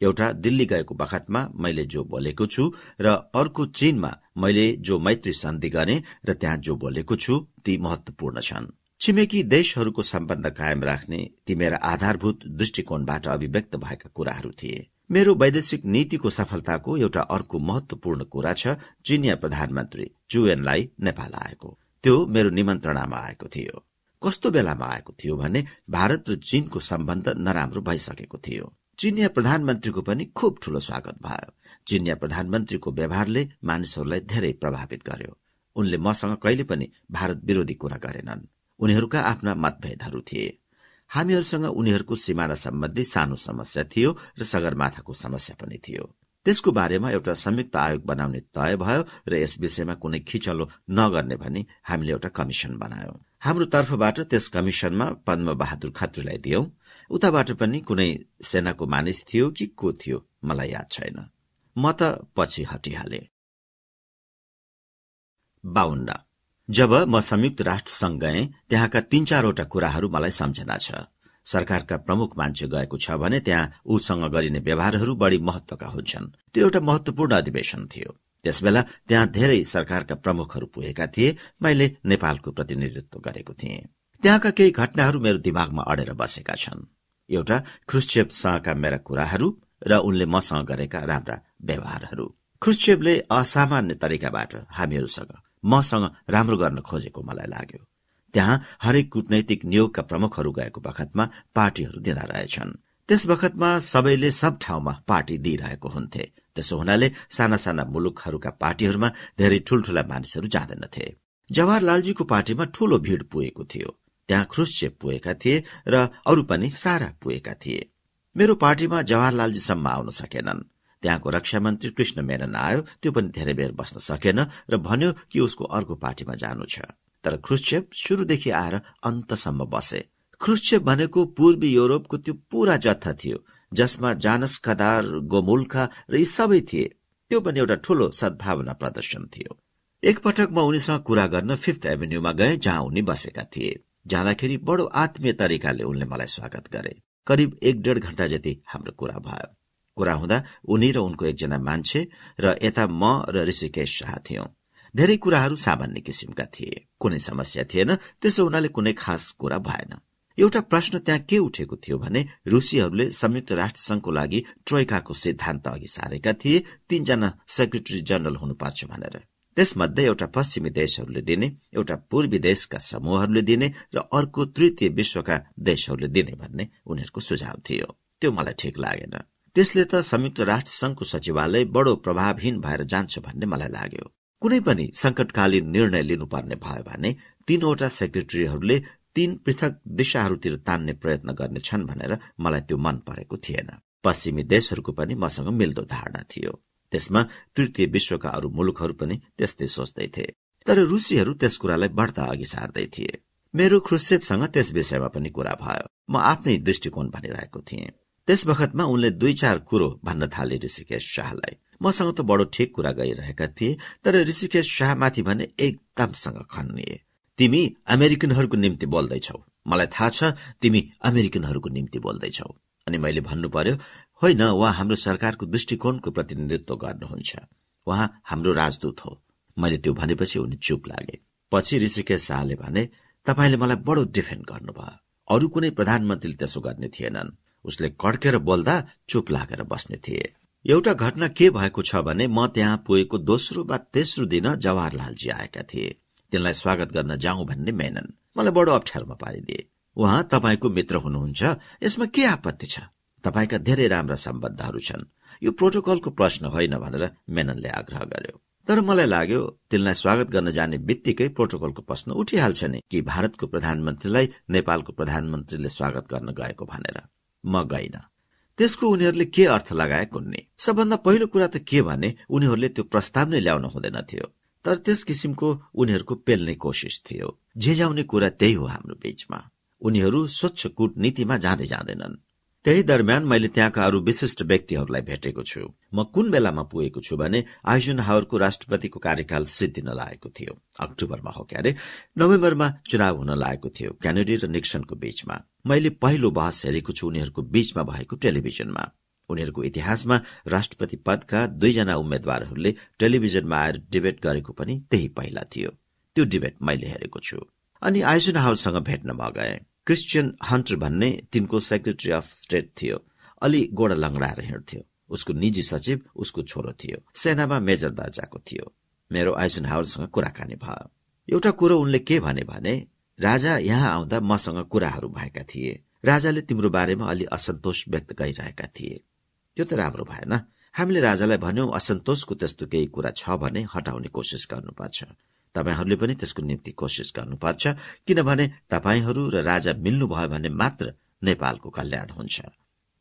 एउटा दिल्ली गएको बखतमा मैले जो बोलेको छु र अर्को चीनमा मैले जो मैत्री सन्धि गरे र त्यहाँ जो बोलेको छु ती महत्वपूर्ण छन्। छिमेकी देशहरूको सम्बन्ध कायम राख्ने ती मेरा आधारभूत दृष्टिकोणबाट अभिव्यक्त भएका कुराहरू थिए। मेरो वैदेशिक नीतिको सफलताको एउटा अर्को महत्वपूर्ण कुरा छ चिनिया प्रधानमन्त्री चुएनलाई नेपाल आएको। त्यो मेरो निमन्त्रणामा आएको थियो। कस्तो बेलामा आएको थियो भने भारत र चीनको सम्बन्ध नराम्रो भइसकेको थियो। चिनिया प्रधानमन्त्रीको पनि खुब ठूलो स्वागत भयो। चिनिया प्रधानमन्त्रीको व्यवहारले मानिसहरूलाई धेरै प्रभावित गर्यो। उनले मसँग कहिले पनि भारत विरोधी कुरा गरेनन्। उनीहरूका आफ्ना मतभेदहरू थिए। हामीहरूसँग उनीहरूको सिमाना सम्बन्धी सानो समस्या थियो र सगरमाथाको समस्या पनि थियो। त्यसको बारेमा एउटा संयुक्त आयोग बनाउने तय भयो र यस विषयमा कुनै खिचलो नगर्ने भनी हामीले एउटा कमिशन बनायौं। हाम्रो तर्फबाट त्यस कमिशनमा पद्म बहादुर खत्रीलाई दियौं। उताबाट पनि कुनै सेनाको मानिस थियो कि को थियो मलाई याद छैन। म त पछि हटिहाले। जब म संयुक्त राष्ट्र संघ गए त्यहाँका तीन चारवटा कुराहरू मलाई सम्झना छ। सरकारका प्रमुख मान्छे गएको छ भने त्यहाँ उसँग गरिने व्यवहारहरू बढ़ी महत्वका हुन्छन्। त्यो एउटा महत्वपूर्ण अधिवेशन थियो। त्यसबेला त्यहाँ धेरै सरकारका प्रमुखहरू पुगेका थिए। मैले नेपालको प्रतिनिधित्व गरेको थिएँ। त्यहाँका केही घटनाहरू मेरो दिमागमा अडेर बसेका छन्। एउटा ख्रुश्चेपसँगका मेरा कुराहरू र उनले मसँग गरेका राम्रा व्यवहारहरू। ख्रुश्चेपले असामान्य तरिकाबाट हामीहरूसँग मसँग राम्रो गर्न खोजेको मलाई लाग्यो। त्यहाँ हरेक कूटनैतिक नियोगका प्रमुखहरू गएको बखतमा पार्टीहरू दिँदा रहेछन्। त्यस बखतमा सबैले सब ठाउँमा पार्टी दिइरहेको हुन्थे। त्यसो हुनाले साना साना मुलुकहरूका पार्टीहरूमा धेरै ठूल्ठूला मानिसहरू जाँदैनथे जवाहरलालजीको पार्टीमा ठूलो भीड़ पुगेको थियो। त्यहाँ ख्रुश्चेप पुगेका थिए र अरू पनि सारा पुगेका थिए। मेरो पार्टीमा जवाहरलालजीसम्म आउन सकेनन्। त्यहाँको रक्षा मन्त्री कृष्ण मेनन आयो त्यो पनि धेरै बेर बस्न सकेन र भन्यो कि उसको अर्को पार्टीमा जानु छ। तर ख्रुश्चेप शुरूदेखि आएर अन्तसम्म बसे। ख्रुश्चेप भनेको पूर्वी युरोपको त्यो पूरा जत्था थियो जसमा जानस कदार गोमुल्खा र यी सबै थिए। त्यो पनि एउटा ठूलो सद्भावना प्रदर्शन थियो। एकपटक म उनीसँग कुरा गर्न फिफ्थ एभिन्यूमा गए जहाँ उनी बसेका थिए। जाँदाखेरि बडो आत्मीय तरिकाले उनले मलाई स्वागत गरे। करिब एक डेढ घण्टा जति हाम्रो कुरा भयो। कुरा हुँदा उनी र उनको एकजना मान्छे र यता म र ऋषिकेश शाह थियौं। धेरै कुराहरू सामान्य किसिमका थिए। कुनै समस्या थिएन त्यसो हुनाले कुनै खास कुरा भएन। एउटा प्रश्न त्यहाँ के उठेको थियो भने रुसीहरूले संयुक्त राष्ट्र संघको लागि ट्रोइकाको सिद्धान्त अघि सारेका थिए तीनजना सेक्रेटरी जनरल हुनुपर्छ भनेर। त्यसमध्ये एउटा पश्चिमी देशहरूले दिने एउटा पूर्वी देशका समूहहरूले दिने र अर्को तृतीय विश्वका देशहरूले दिने भन्ने उनीहरूको सुझाव थियो। त्यो मलाई ठिक लागेन। त्यसले त संयुक्त राष्ट्र संघको सचिवालय बडो प्रभावहीन भएर जान्छ भन्ने मलाई लाग्यो। कुनै पनि संकटकालीन निर्णय लिनुपर्ने भयो भने तीनवटा सेक्रेटरीहरूले तीन पृथक दिशाहरूतिर तान्ने प्रयत्न गर्नेछन् भनेर मलाई त्यो मन परेको थिएन। पश्चिमी देशहरूको पनि मसँग मिल्दो धारणा थियो। त्यसमा तृतीय विश्वका अरू मुलुकहरू पनि त्यस्तै सोच्दै थिए। तर रुसीहरू त्यस कुरालाई बढ्ता अघि सार्दै थिए। मेरो ख्रुसेपसँग त्यस विषयमा पनि कुरा भयो। म आफ्नै दृष्टिकोण भनिरहेको थिएँ। त्यस बखतमा उनले दुई चार कुरो भन्न थाले ऋषिकेश शाहलाई। मसँग त बडो ठिक कुरा गइरहेका थिए तर ऋषिकेश शाहमाथि भने एकदमसँग खन्निए। तिमी अमेरिकनहरूको निम्ति बोल्दैछौ। मलाई थाहा छ तिमी अमेरिकनहरूको निम्ति बोल्दैछौ। अनि मैले भन्नु पर्यो होइन उहाँ हाम्रो सरकारको दृष्टिकोणको प्रतिनिधित्व गर्नुहुन्छ। उहाँ हाम्रो राजदूत हो। मैले त्यो भनेपछि उनी चुप लागे। पछि ऋषिकेश शाहले भने तपाईँले मलाई बडो डिफेन्ड गर्नुभयो। अरू कुनै प्रधानमन्त्रीले त्यसो गर्ने थिएनन्। उसले कड्केर बोल्दा चुप लागेर बस्ने थिए। एउटा घटना के भएको छ भने म त्यहाँ पुगेको दोस्रो वा तेस्रो दिन जवाहरलालजी आएका थिए। तिनलाई स्वागत गर्न जाउँ भन्ने मेनन मलाई बडो अप्ठ्यारोमा पारिदिए। उहाँ तपाईँको मित्र हुनुहुन्छ। यसमा के आपत्ति छ? तपाईँका धेरै राम्रा सम्बन्धहरू छन्। यो प्रोटोकलको प्रश्न होइन भनेर मेननले आग्रह गर्यो। तर मलाई लाग्यो तिनलाई स्वागत गर्न जाने बित्तिकै प्रोटोकलको प्रश्न उठिहाल्छ नि कि भारतको प्रधानमन्त्रीलाई नेपालको प्रधानमन्त्रीले स्वागत गर्न गएको भनेर। म गइन त्यसको उनीहरूले के अर्थ लगाए कुन्ने? सबभन्दा पहिलो कुरा त के भने उनीहरूले त्यो प्रस्ताव नै ल्याउन हुँदैन थियो। तर त्यस किसिमको उनीहरूको पेल्ने कोसिस थियो। झेझाउने कुरा त्यही हो हाम्रो बीचमा। उनीहरू स्वच्छ कूटनीतिमा जाँदै जाँदैनन्। त्यही दरम्यान मैले त्यहाँका अरू विशिष्ट व्यक्तिहरूलाई भेटेको छु। म कुन बेलामा पुगेको छु भने आइजन हावरको राष्ट्रपतिको कार्यकाल सिद्धिन लागेको थियो। अक्टोबरमा हो क्यारे। नोभेम्बरमा चुनाव हुन लागेको थियो क्यानेडी र निक्सनको बीचमा। मैले पहिलो बहस हेरेको छु उनीहरूको बीचमा भएको टेलिभिजनमा। उनीहरूको इतिहासमा राष्ट्रपति पदका दुईजना उम्मेद्वारहरूले टेलिभिजनमा आएर डिबेट गरेको पनि त्यही पहिला थियो। त्यो डिबेट मैले हेरेको छु। अनि आइसन हाउससँग भेट्न म गए क्रिस्चियन हन्टर भन्ने तिनको सेक्रेटरी अफ स्टेट थियो। अलि गोडा लङ्गडाएर हिँड्थ्यो। उसको निजी सचिव उसको छोरो थियो। सेनामा मेजर दर्जाको थियो। मेरो आइसन हाउससँग कुराकानी भयो। एउटा कुरो उनले के भने भने राजा यहाँ आउँदा मसँग कुराहरू भएका थिए। राजाले तिम्रो बारेमा अलि असन्तोष व्यक्त गरिरहेका थिए। त्यो त राम्रो भएन। हामीले राजालाई भन्यौं असन्तोषको त्यस्तो केही कुरा छ भने हटाउने कोसिस गर्नुपर्छ। तपाईँहरूले पनि त्यसको निम्ति कोसिस गर्नुपर्छ किनभने तपाईँहरू र राजा मिल्नुभयो भने मात्र नेपालको कल्याण हुन्छ।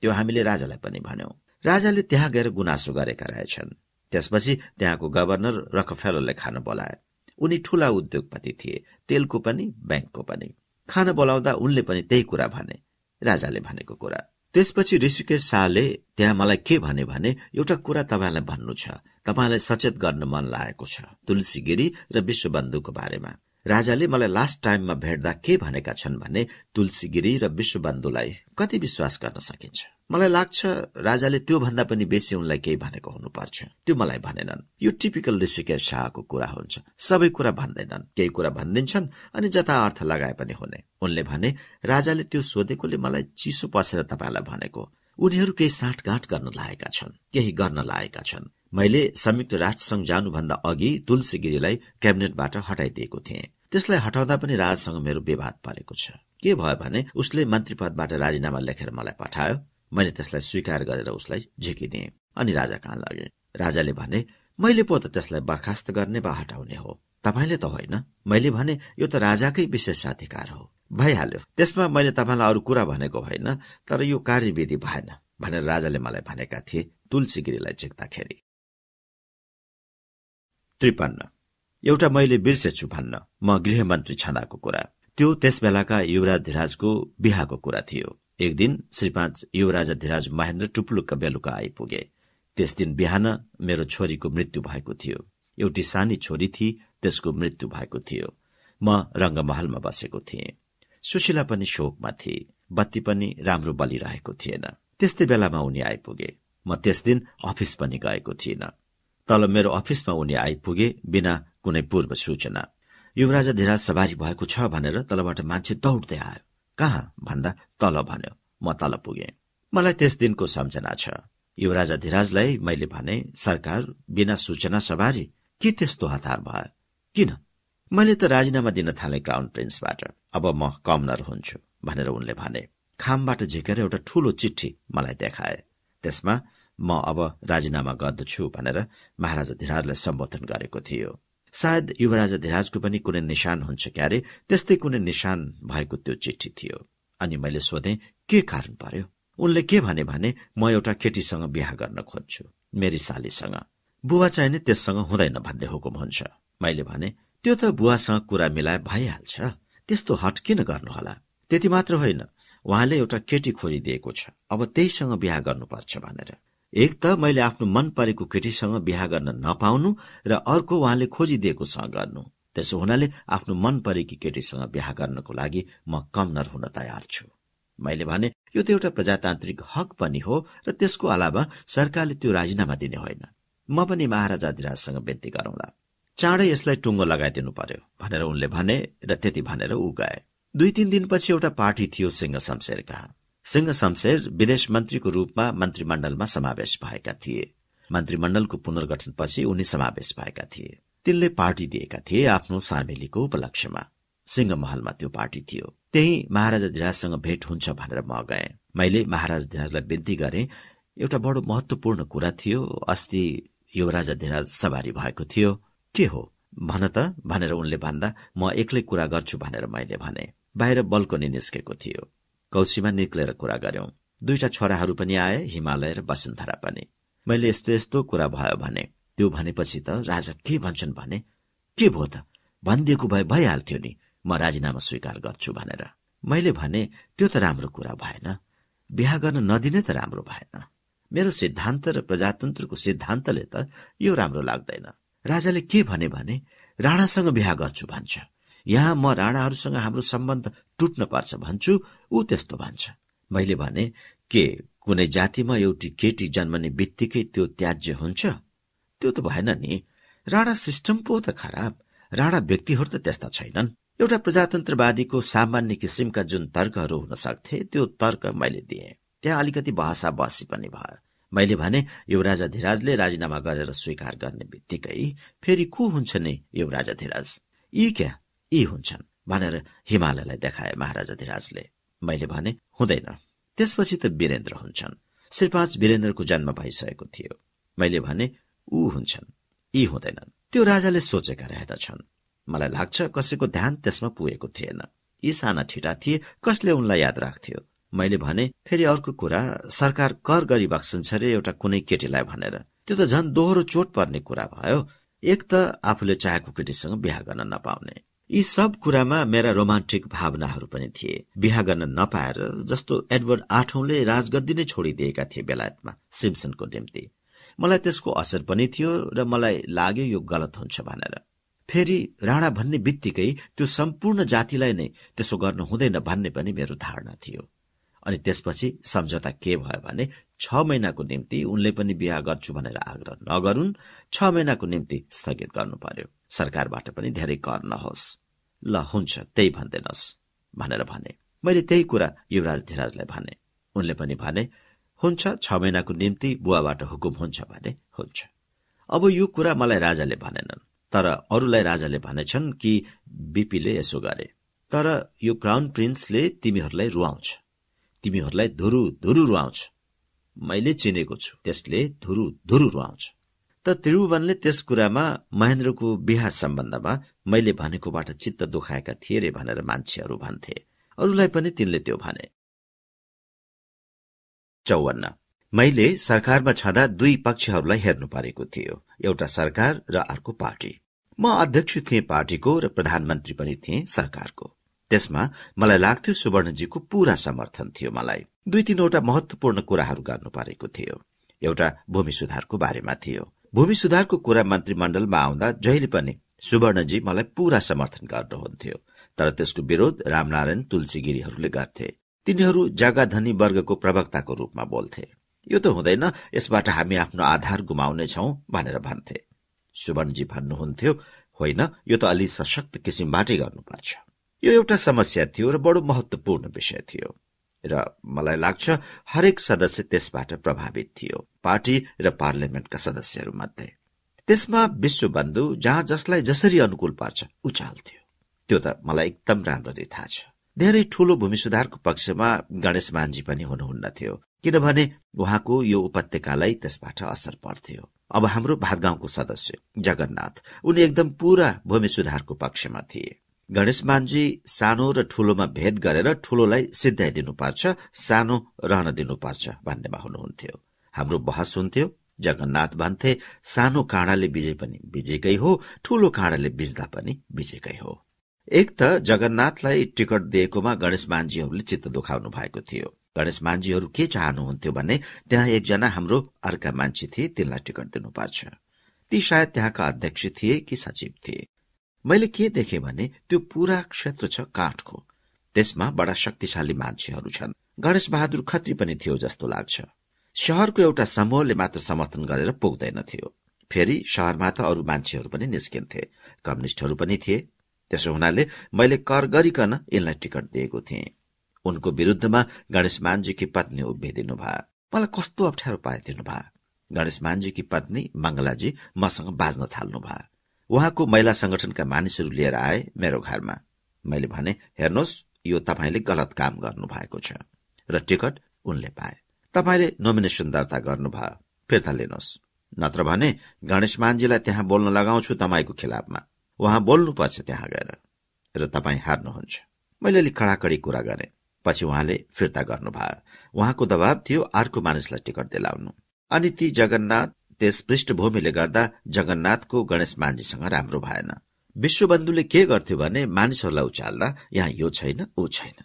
त्यो हामीले राजालाई पनि भन्यौं। राजाले त्यहाँ गएर गुनासो गरेका रहेछन्। त्यसपछि त्यहाँको गभर्नर रकफेलरले खान बोलाए। उनी ठूला उद्योगपति थिए तेलको पनि ब्याङ्कको पनि। खान बोलाउँदा उनले पनि त्यही कुरा भने राजाले भनेको कुरा। त्यसपछि ऋषिकेश शाहले त्यहाँ मलाई के भने भने एउटा कुरा तपाईँलाई भन्नु छ। तपाईँलाई सचेत गर्न मन लागेको छ तुलसी गिरी र विश्वबन्धुको बारेमा। राजाले मलाई लास्ट टाइममा भेट्दा के भनेका छन् भने तुलसी गिरी र विश्वबन्धुलाई कति विश्वास गर्न सकिन्छ? मलाई लाग्छ राजाले त्यो भन्दा पनि बेसी उनलाई केही भनेको हुनुपर्छ। त्यो मलाई भनेनन्। यो टिपिकल ऋषिकेश शाहको कुरा हुन्छ। सबै कुरा भन्दैनन्। केही कुरा भनिदिन्छन् अनि जता अर्थ लगाए पनि हुने। उनले भने राजाले त्यो सोधेकोले मलाई चिसो पसेर तपाईँलाई भनेको। उनीहरू केही साँठगाँठ गर्न लागेका छन् केही गर्न लागेका छन्। मैले संयुक्त राष्ट्र संघ जानुभन्दा अघि तुलसी गिरीलाई क्याबिनेटबाट हटाइदिएको थिएँ। त्यसलाई हटाउँदा पनि राजासँग मेरो विवाद परेको छ। के भयो भने उसले मन्त्री पदबाट राजीनामा लेखेर मलाई पठायो। मैले त्यसलाई स्वीकार गरेर उसलाई झिकिदिएँ अनि राजा कहाँ लगे? राजाले भने मैले पो त त्यसलाई बर्खास्त गर्ने वा हटाउने हो। तपाईँले त होइन। मैले भने यो त राजाकै विशेषाधिकार हो। भइहाल्यो। त्यसमा मैले तपाईँलाई अरू कुरा भनेको होइन तर यो कार्यविधि भएन भनेर राजाले मलाई भनेका थिए तुलसी गिरीलाई झिक्दाखेरि। त्रिपन्न। एउटा मैले बिर्सेछु भन्न म गृहमन्त्री छँदाको कुरा। त्यो त्यस बेलाका युवराज धिराजको बिहाको कुरा थियो। एक दिन श्री पाँच युवराज धिराज महेन्द्र टुप्लुक्क बेलुका आइपुगे। त्यस दिन बिहान मेरो छोरीको मृत्यु भएको थियो। एउटी सानी छोरी थिए त्यसको मृत्यु भएको थियो। म रंगमहलमा बसेको थिएँ। सुशीला पनि शोकमा थिए। बत्ती पनि राम्रो बलिरहेको थिएन। त्यस्तै बेलामा उनी आइपुगे। म त्यस दिन अफिस पनि गएको थिइनँ। तल मेरो अफिसमा उनी आइपुगे बिना कुनै पूर्व सूचना। युवराजा धिराज सवारी भएको छ भनेर तलबाट मान्छे दौड्दै आयो। कहाँ? भन्दा तल भन्यो। म तल पुगे। मलाई त्यस दिनको सम्झना छ। युवराजा धिराजलाई मैले भने सरकार बिना सूचना सवारी? के त्यस्तो हतार भयो? किन? मैले त राजीनामा दिन थाले क्राउन प्रिन्सबाट। अब म कमनर हुन्छु भनेर उनले भने। खामबाट झिकेर एउटा ठूलो चिठी मलाई देखाए। त्यसमा म अब राजीनामा गर्दछु भनेर महाराजा धिराजलाई सम्बोधन गरेको थियो। सायद युवराजा धिराजको पनि कुनै निशान हुन्छ क्यारे त्यस्तै कुनै निशान भएको त्यो चिठी थियो। अनि मैले सोधे के कारण पर्यो? उनले के भने भने म एउटा केटीसँग बिहा गर्न खोज्छु मेरी सालीसँग। बुवा चाहिँ नि त्यससँग हुँदैन भन्ने हुकुम हुन्छ। मैले भने त्यो त बुवासँग कुरा मिलाए भइहाल्छ। त्यस्तो हट किन गर्नुहोला? त्यति मात्र होइन उहाँले एउटा केटी खोजिदिएको छ। अब त्यहीसँग बिहा गर्नुपर्छ भनेर। एक त मैले आफ्नो मन परेको केटीसँग बिहा गर्न नपाउनु र अर्को उहाँले खोजिदिएकोसँग गर्नु। त्यसो हुनाले आफ्नो मन परेकी केटीसँग बिहा गर्नको लागि म कमनर हुन तयार छु। मैले भने यो त एउटा प्रजातान्त्रिक हक पनि हो र त्यसको अलावा सरकारले त्यो राजीनामा दिने होइन। म पनि महाराजा अधिराजसँग विन्ती गरौँला। चाँडै यसलाई टुङ्गो लगाइदिनु पर्यो। भनेर उनले भने र त्यति भनेर ऊ गए। दुई तीन दिनपछि एउटा पार्टी थियो सिंह शमशेर कहाँ सिंह शमशेर विदेश मन्त्रीको रूपमा मन्त्रीमण्डलमा समावेश भएका थिए। मन्त्रीमण्डलको पुनर्गठनपछि उनी समावेश भएका थिए। तिनले पार्टी दिएका थिए आफ्नो सामेलीको उपलक्ष्यमा। सिंह महलमा त्यो पार्टी थियो। त्यही महाराजा धिराजसँग भेट हुन्छ भनेर म गए। मैले महाराजा धिराजलाई विन्ती गरे। एउटा बडो महत्वपूर्ण कुरा थियो। अस्ति युवराजा धिराज सवारी भएको थियो। के हो? भन त भनेर उनले भन्दा म एक्लै कुरा गर्छु भनेर मैले भने। बाहिर बल्कनी निस्केको थियो। कौशीमा निक्लेर कुरा गर्यौं दुईटा छोराहरू पनि आए हिमालय र वसुन्धरा पनि। मैले यस्तो यस्तो कुरा भयो भने त्यो भनेपछि त राजा के भन्छन् भने के भो त? भनिदिएको भए भइहाल्थ्यो नि। म राजीनामा स्वीकार गर्छु भनेर। मैले भने त्यो त राम्रो कुरा भएन। बिहा गर्न नदिने त राम्रो भएन। मेरो सिद्धान्त र प्रजातन्त्रको सिद्धान्तले त यो राम्रो लाग्दैन। राजाले के भने भने राणासँग बिहा गर्छु भन्छ। यहाँ म राणाहरूसँग हाम्रो सम्बन्ध टुट्न पर्छ भन्छु ऊ त्यस्तो भन्छ। मैले भने के कुनै जातिमा एउटी केटी जन्मने बित्तिकै त्यो त्याज्य हुन्छ? त्यो त भएन नि। राणा सिस्टम पो त खराब। राणा व्यक्तिहरू त त्यस्ता छैनन्। एउटा प्रजातन्त्रवादीको सामान्य किसिमका जुन तर्कहरू हुन सक्थे त्यो तर्क मैले दिए। त्यहाँ अलिकति भाषा बसी पनि भयो। मैले भने युवराजा धिराजले राजीनामा गरेर स्वीकार गर्ने बित्तिकै फेरि को हुन्छ नि युवराजा धिराज? यी क्या? यी हुन्छन् भनेर हिमालयलाई देखाए महाराजा धिराजले मैले भने हुँदैन। त्यसपछि त वीरेन्द्र हुन्छन्। श्री पाँच वीरेन्द्रको जन्म भइसकेको थियो। मैले भने ऊ हुन्छन्। यी हुँदैनन्। त्यो राजाले सोचेका रहेदछन्। मलाई लाग्छ कसैको ध्यान त्यसमा पुगेको थिएन। यी साना ठिटा थिए कसले उनलाई याद राख्थ्यो? मैले भने फेरि अर्को कुरा सरकार कर गरी बक्सन्छ रे एउटा कुनै केटीलाई भनेर। त्यो त झन् दोहोरो चोट पर्ने कुरा भयो। एक त आफूले चाहेको केटीसँग बिहा गर्न नपाउने। यी सब कुरामा मेरा रोमान्टिक भावनाहरू पनि थिए। बिहा गर्न नपाएर जस्तो एडवर्ड आठौंले राजगद्दी नै छोडिदिएका थिए बेलायतमा सिम्सनको निम्ति। मलाई त्यसको असर पनि थियो र मलाई लाग्यो यो गलत हुन्छ भनेर। फेरि राणा भन्ने बित्तिकै त्यो सम्पूर्ण जातिलाई नै त्यसो गर्नु हुँदैन भन्ने पनि मेरो धारणा थियो। अनि त्यसपछि सम्झौता के भयो भने छ महिनाको निम्ति उनले पनि बिहा गर्छु भनेर आग्रह नगरून् छ महिनाको निम्ति स्थगित गर्नु पर्यो। सरकारबाट पनि धेरै कर नहोस्। ल हुन्छ त्यही भन्दैनस् भनेर भने। मैले त्यही कुरा युवराज धिराजलाई भने। उनले पनि भने हुन्छ छ महिनाको निम्ति बुवाबाट हुकुम हुन्छ भने हुन्छ। अब यो कुरा मलाई राजाले भनेनन् तर अरूलाई राजाले भनेछन् कि बिपीले यसो गरे। तर यो क्राउन प्रिन्सले तिमीहरूलाई रुवाउँछ। तिमीहरूलाई धुरु धुरु रुवाउँछ। मैले चिनेको छु त्यसले धुरु धुरु रुवाउँछ। त त्रिभुवनले त्यस कुरामा महेन्द्रको बिहा सम्बन्धमा मैले भनेकोबाट चित्त दुखाएका थिए रे भनेर मान्छेहरू भन्थे। अरूलाई पनि तिनले त्यो भने। चौवन्न। मैले सरकारमा छँदा दुई पक्षहरूलाई हेर्नु परेको थियो एउटा सरकार र अर्को पार्टी। म अध्यक्ष थिएँ पार्टीको र प्रधानमन्त्री पनि थिएँ सरकारको। त्यसमा मलाई लाग्थ्यो सुवर्णजीको पूरा समर्थन थियो मलाई। दुई तीनवटा महत्वपूर्ण कुराहरू गर्नु परेको थियो। एउटा भूमि सुधारको बारेमा थियो। भूमि सुधारको कुरा मन्त्रीमण्डलमा आउँदा जहिले पनि सुवर्णजी मलाई पूरा समर्थन गर्नुहुन्थ्यो तर त्यसको विरोध रामनारायण तुलसीगिरीहरूले गर्थे। तिनीहरू जग्गाधनी वर्गको प्रवक्ताको रूपमा बोल्थे। यो त हुँदैन यसबाट हामी आफ्नो आधार गुमाउनेछौ भनेर भन्थे। सुवर्णजी भन्नुहुन्थ्यो होइन यो त अलि सशक्त किसिमबाटै गर्नुपर्छ। यो एउटा समस्या थियो र बडो महत्वपूर्ण विषय थियो। र मलाई लाग्छ हरेक सदस्य त्यसबाट प्रभावित थियो पार्टी र पार्लियामेन्टका सदस्यहरू मध्ये त्यसमा विश्वबन्धु जहाँ जसलाई जसरी अनुकूल पर्छ उचाल थियो। त्यो त मलाई एकदम राम्ररी थाहा छ। धेरै ठूलो भूमि सुधारको पक्षमा गणेश मान्जी पनि हुनुहुन्न थियो किनभने उहाँको यो उपत्यकालाई त्यसबाट असर पर्थ्यो। अब हाम्रो भातगाउँको सदस्य जगन्नाथ उनी एकदम पूरा भूमि सुधारको पक्षमा थिए। गणेश मान्जी सानो र ठूलोमा भेद गरेर ठूलोलाई सिद्धाइदिनुपर्छ सानो रहन दिनुपर्छ भन्नेमा हुनुहुन्थ्यो। हाम्रो बहस हुन्थ्यो जगन्नाथ भन्थे सानो काँडाले बिजे पनि बिजेकै हो ठूलो काँडाले बिज्दा पनि बिजेकै हो। एक त जगन्नाथलाई टिकट दिएकोमा गणेश मान्जीहरूले चित्त दुखाउनु भएको थियो। गणेश मान्जीहरू के चाहनुहुन्थ्यो भने त्यहाँ एकजना हाम्रो अर्का मान्छे थिए तिनलाई टिकट दिनुपर्छ। ती सायद त्यहाँका अध्यक्ष थिए कि सचिव थिए। मैले के देखेँ भने त्यो पूरा क्षेत्र छ काठको। त्यसमा बडा शक्तिशाली मान्छेहरू छन्। गणेश बहादुर खत्री पनि थियो जस्तो लाग्छ। शहरको एउटा समूहले मात्र समर्थन गरेर पुग्दैनथ्यो फेरि शहरमा त अरू मान्छेहरू पनि निस्किन्थे। कम्युनिष्टहरू पनि थिए। त्यसो हुनाले मैले कर गरिकन यिनलाई टिकट दिएको थिएँ। उनको विरूद्धमा गणेश मान्जीकी पत्नी उभिदिनु भयो मलाई कस्तो अप्ठ्यारो पाइदिनु भयो गणेश मान्जीकी पत्नी मङ्गलाजी मसँग बाँच्न थाल्नु भयो उहाँको महिला संगठनका मानिसहरू लिएर आए मेरो घरमा। मैले भने हेर्नुहोस् यो तपाईँले गलत काम गर्नु भएको छ। र टिकट उनले पाए। तपाईँले नोमिनेसन दर्ता गर्नुभयो। फिर्ता लिनुहोस्। नत्र भने गणेश मान्जीलाई त्यहाँ बोल्न लगाउँछु तपाईँको खिलाफमा। उहाँ बोल्नुपर्छ त्यहाँ गएर। र तपाईँ हार्नुहुन्छ। मैले अलिक कडाकडी कुरा गरेँ। पछि उहाँले फिर्ता गर्नुभयो। उहाँको दबाव थियो अर्को मानिसलाई टिकट दिलाउनु। अनि ती जगन्नाथ त्यस पृष्ठभूमिले गर्दा जगन्नाथको गणेश मान्जीसँग राम्रो भएन। विश्वबन्धुले के गर्थ्यो भने मानिसहरूलाई उचाल्दा यहाँ यो छैन ऊ छैन।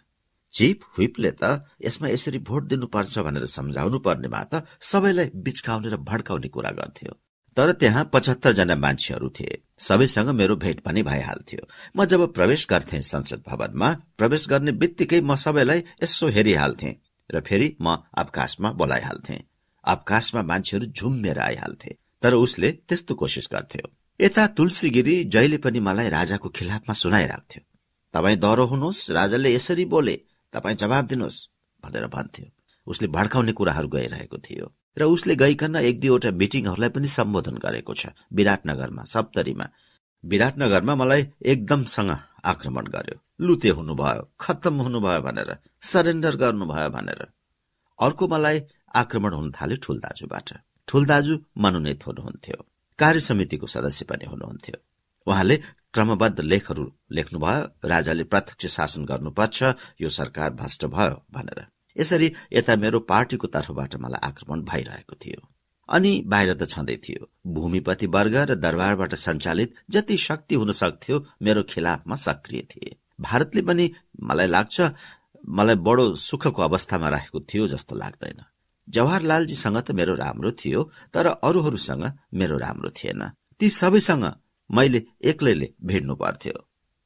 चिफ हुइपले त यसमा यसरी भोट दिनुपर्छ भनेर सम्झाउनु पर्नेमा त सबैलाई बिचकाउने र भड्काउने कुरा गर्थ्यो। तर त्यहाँ पचहत्तर जना मान्छेहरू थिए। सबैसँग मेरो भेट पनि भइहाल्थ्यो। म जब प्रवेश गर्थे संसद भवनमा प्रवेश गर्ने बित्तिकै म सबैलाई यसो हेरिहाल्थे र फेरि म अवकाशमा बोलाइहाल्थे। अवकाशमा मान्छेहरू झुम्मेर आइहाल्थे तर उसले त्यस्तो कोसिस गर्थ्यो। यता तुलसीगिरी जहिले पनि मलाई राजाको खिलाफमा सुनाइराख्थ्यो। तपाईँ दह्रो हुनुहोस् राजाले यसरी बोले तपाईँ जवाब दिनुहोस् भनेर भन्थ्यो। उसले भड्काउने कुराहरू गइरहेको थियो र उसले गइकन एक दुईवटा मिटिङहरूलाई पनि सम्बोधन गरेको छ विराटनगरमा सप्तरीमा। विराटनगरमा मलाई एकदमसँग आक्रमण गर्यो। लुते हुनुभयो खत्तम हुनुभयो भनेर सरेन्डर गर्नुभयो भनेर। अर्को मलाई आक्रमण हुन थाल्यो ठुल दाजुबाट ठुल दाजु मनोनित हुनुहुन्थ्यो। कार्य समितिको सदस्य पनि हुनुहुन्थ्यो। उहाँले क्रमबद्ध लेखहरू लेख्नुभयो राजाले प्रत्यक्ष शासन गर्नुपर्छ यो सरकार भ्रष्ट भयो भनेर। यसरी यता मेरो पार्टीको तर्फबाट मलाई आक्रमण भइरहेको थियो। अनि बाहिर त छँदै थियो। भूमिपति वर्ग र दरबारबाट सञ्चालित जति शक्ति हुन सक्थ्यो मेरो खिलाफमा सक्रिय थिए। भारतले पनि मलाई लाग्छ मलाई बडो सुखको अवस्थामा राखेको थियो जस्तो लाग्दैन। जवाहरलालजीसँग त मेरो राम्रो थियो तर अरूहरूसँग मेरो राम्रो थिएन। ती सबैसँग मैले एक्लैले भिड्नु पर्थ्यो।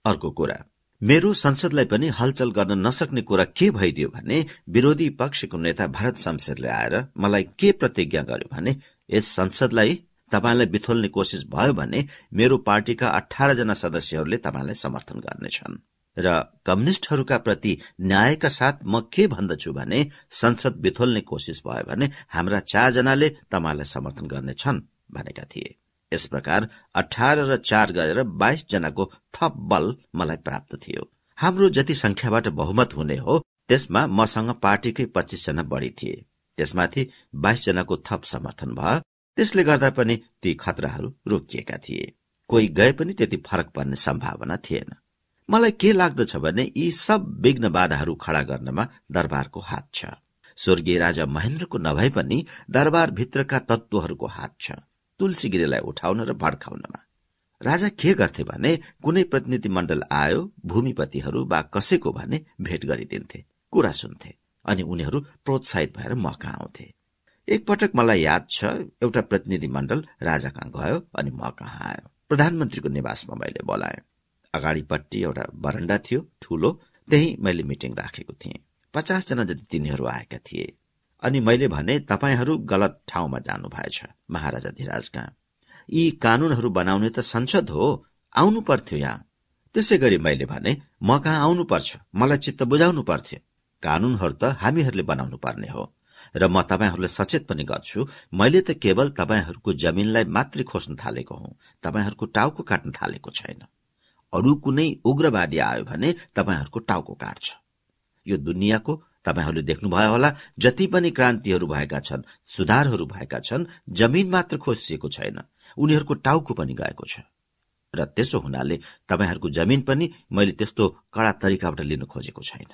अर्को कुरा मेरो संसदलाई पनि हलचल गर्न नसक्ने कुरा के भइदियो भने विरोधी पक्षको नेता भरत शमशेरले आएर मलाई के प्रतिज्ञा गर्यो भने यस संसदलाई तपाईँलाई बिथोल्ने कोसिस भयो भने मेरो पार्टीका अठार जना सदस्यहरूले तपाईँलाई समर्थन गर्नेछन्। र कम्युनिष्टहरूका प्रति न्यायका साथ म के भन्दछु भने संसद बिथोल्ने कोसिस भयो भने हाम्रा चारजनाले तपाईँलाई समर्थन गर्नेछन् भनेका थिए। यस प्रकार अठार र चार गरेर बाइस जनाको थप बल मलाई प्राप्त थियो। हाम्रो जति संख्याबाट बहुमत हुने हो त्यसमा मसँग पार्टीकै पच्चिस जना बढ़ी थिए। त्यसमाथि बाइस जनाको थप समर्थन भयो। त्यसले गर्दा पनि ती खतराहरू रोकिएका थिए। कोही गए पनि त्यति फरक पर्ने सम्भावना थिएन। मलाई के लाग्दछ भने यी सब विघ्न बाधाहरू खड़ा गर्नमा दरबारको हात छ। स्वर्गीय राजा महेन्द्रको नभए पनि दरबारभित्रका तत्वहरूको हात छ। तुलसीगिरीलाई उठाउन र भड्काउनमा। राजा के गर्थे भने कुनै प्रतिनिधि मण्डल आयो भूमिपतिहरू वा कसैको भने भेट गरिदिन्थे कुरा सुन्थे अनि उनीहरू प्रोत्साहित भएर म कहाँ आउँथे। एकपटक मलाई याद छ एउटा प्रतिनिधि मण्डल राजा कहाँ गयो अनि म कहाँ आयो। प्रधानमन्त्रीको निवासमा मैले बोलाएँ। अगाडिपट्टि एउटा बरण्डा थियो ठूलो त्यही मैले मिटिङ राखेको थिएँ। पचासजना जति तिनीहरू आएका थिए। अनि मैले भने तपाईँहरू गलत ठाउँमा जानु भएछ महाराजा धिराज कहाँ यी कानूनहरू बनाउने त संसद हो आउनु पर्थ्यो यहाँ। त्यसै गरी मैले भने म कहाँ आउनुपर्छ? मलाई चित्त बुझाउनु पर्थ्यो। कानूनहरू त हामीहरूले बनाउनु पर्ने हो। र म तपाईँहरूलाई सचेत पनि गर्छु मैले त केवल तपाईँहरूको जमिनलाई मात्रै खोज्न थालेको हुँ। तपाईँहरूको टाउको काट्न थालेको छैन। अरू कुनै उग्रवादी आयो भने तपाईँहरूको टाउको काट्छ। यो दुनियाँको तपाईँहरूले देख्नुभयो होला जति पनि क्रान्तिहरू भएका छन् सुधारहरू भएका छन् जमिन मात्र खोजिएको छैन। उनीहरूको टाउको पनि गएको छ। र त्यसो हुनाले तपाईँहरूको जमिन पनि मैले त्यस्तो कडा तरिकाबाट लिन खोजेको छैन।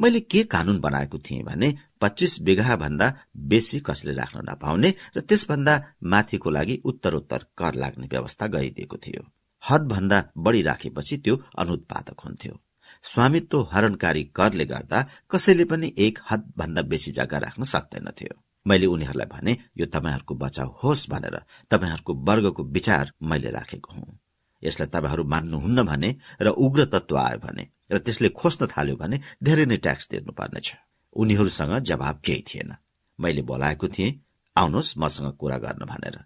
मैले के कानून बनाएको थिएँ भने पच्चिस बिघा भन्दा बेसी कसले राख्न नपाउने र त्यसभन्दा माथिको लागि उत्तरोत्तर कर लाग्ने व्यवस्था गरिदिएको थियो। हदभन्दा बढ़ी राखेपछि त्यो अनुत्पादक हुन्थ्यो। स्वामित्व हरणकारी करले गर्दा कसैले पनि एक हद भन्दा बेसी जग्गा राख्न सक्दैनथ्यो। मैले उनीहरूलाई भने यो तपाईँहरूको बचाउ होस् भनेर तपाईँहरूको वर्गको विचार मैले राखेको हुँ। यसलाई तपाईँहरू मान्नुहुन्न भने र उग्र तत्व आयो भने र त्यसले खोज्न थाल्यो भने धेरै नै ट्याक्स तिर्नुपर्नेछ। उनीहरूसँग जवाब केही थिएन। मैले बोलाएको थिएँ आउनुहोस् मसँग कुरा गर्न भनेर।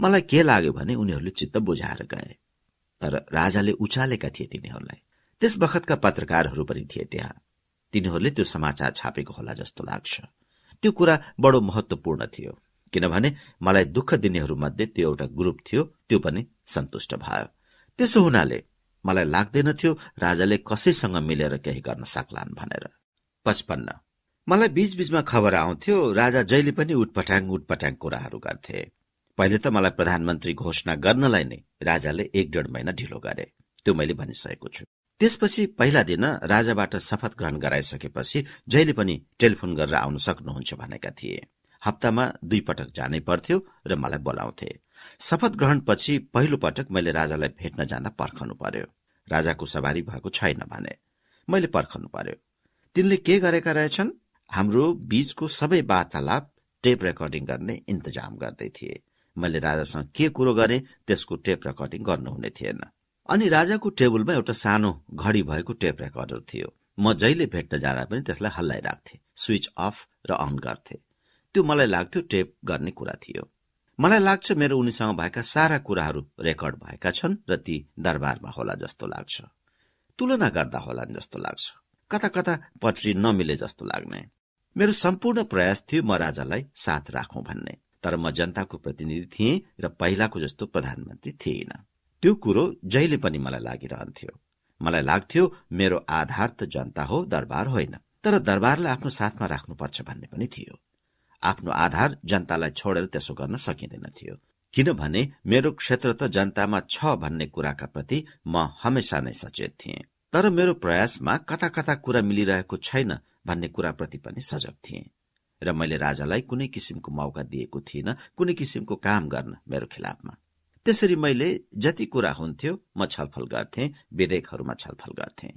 मलाई के लाग्यो भने उनीहरूले चित्त बुझाएर गए। तर राजाले उचालेका थिए तिनीहरूलाई। त्यस बखतका पत्रकारहरू पनि थिए त्यहाँ। तिनीहरूले त्यो समाचार छापेको होला जस्तो लाग्छ। त्यो कुरा बडो महत्वपूर्ण थियो किनभने मलाई दुःख दिनेहरूमध्ये त्यो एउटा ग्रुप थियो त्यो पनि सन्तुष्ट भयो। त्यसो हुनाले मलाई लाग्दैनथ्यो राजाले कसैसँग मिलेर केही गर्न सक्लान् भनेर। पचपन्न। मलाई बीचबीचमा खबर आउँथ्यो राजा जहिले पनि उटपटाङ उटपटाङ कुराहरू गर्थे। पहिले त मलाई प्रधानमन्त्री घोषणा गर्नलाई नै राजाले एक डेढ महिना ढिलो गरे त्यो मैले भनिसकेको छु। त्यसपछि पहिला दिन राजाबाट शपथ ग्रहण गराइसकेपछि जहिले पनि टेलिफोन गरेर आउन सक्नुहुन्छ भनेका थिए। हप्तामा दुई पटक जानै पर्थ्यो र मलाई बोलाउँथे। शपथ ग्रहणपछि पहिलो पटक मैले राजालाई भेट्न जाँदा पर्खनु पर्यो। राजाको सवारी भएको छैन भने मैले पर्खनु पर्यो। तिनले के गरेका रहेछन्? हाम्रो बीचको सबै वार्तालाप टेप रेकर्डिङ गर्ने इन्तजाम गर्दै थिए। मैले राजासँग के कुरो गरे त्यसको टेप रेकर्डिङ गर्नुहुने थिएन। अनि राजाको टेबलमा एउटा सानो घडी भएको टेप रेकर्डर थियो। म जहिले भेट्न जाँदा पनि त्यसलाई हल्लाइराख्थे स्विच अफ र अन गर्थे। त्यो मलाई लाग्थ्यो टेप गर्ने कुरा थियो। मलाई लाग्छ मेरो उनीसँग भएका सारा कुराहरू रेकर्ड भएका छन् र ती दरबारमा होला जस्तो लाग्छ। तुलना गर्दा होला जस्तो लाग्छ। कता कता पटरी नमिले जस्तो लाग्ने। मेरो सम्पूर्ण प्रयास थियो म राजालाई साथ राखौं भन्ने। तर म जनताको प्रतिनिधि थिएँ र पहिलाको जस्तो प्रधानमन्त्री थिएन। त्यो कुरो जहिले पनि मलाई लागिरहन्थ्यो। मलाई लाग्थ्यो मेरो आधार त जनता हो दरबार होइन। तर दरबारलाई आफ्नो साथमा राख्नुपर्छ भन्ने पनि थियो। आफ्नो आधार जनतालाई छोडेर त्यसो गर्न सकिँदैन थियो। किनभने मेरो क्षेत्र त जनतामा छ भन्ने कुराका प्रति म हमेसा नै सचेत थिएँ। तर मेरो प्रयासमा कता कता कुरा मिलिरहेको छैन भन्ने कुराप्रति पनि सजग थिएँ। र मैले राजालाई कुनै किसिमको मौका दिएको थिइनँ कुनै किसिमको काम गर्न मेरो खिलाफमा। त्यसरी मैले जति कुरा हुन्थ्यो म छलफल गर्थे विधेयकहरूमा छलफल गर्थे।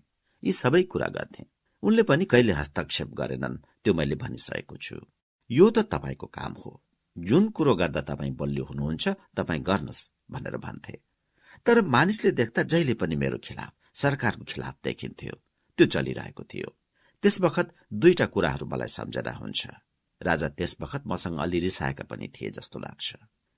यी सबै कुरा गर्थे। उनले पनि कहिले हस्तक्षेप गरेनन् त्यो मैले भनिसकेको छु। यो त तपाईँको काम हो। जुन कुरो गर्दा तपाईँ बलियो हुनुहुन्छ तपाईँ गर्नुहोस् भनेर भन्थे। तर मानिसले देख्दा जहिले पनि मेरो खिलाफ सरकारको खिलाफ देखिन्थ्यो। त्यो चलिरहेको थियो। त्यस बखत दुईटा कुराहरू मलाई सम्झना हुन्छ। राजा त्यस बखत मसँग अलि रिसाएका पनि थिए जस्तो लाग्छ।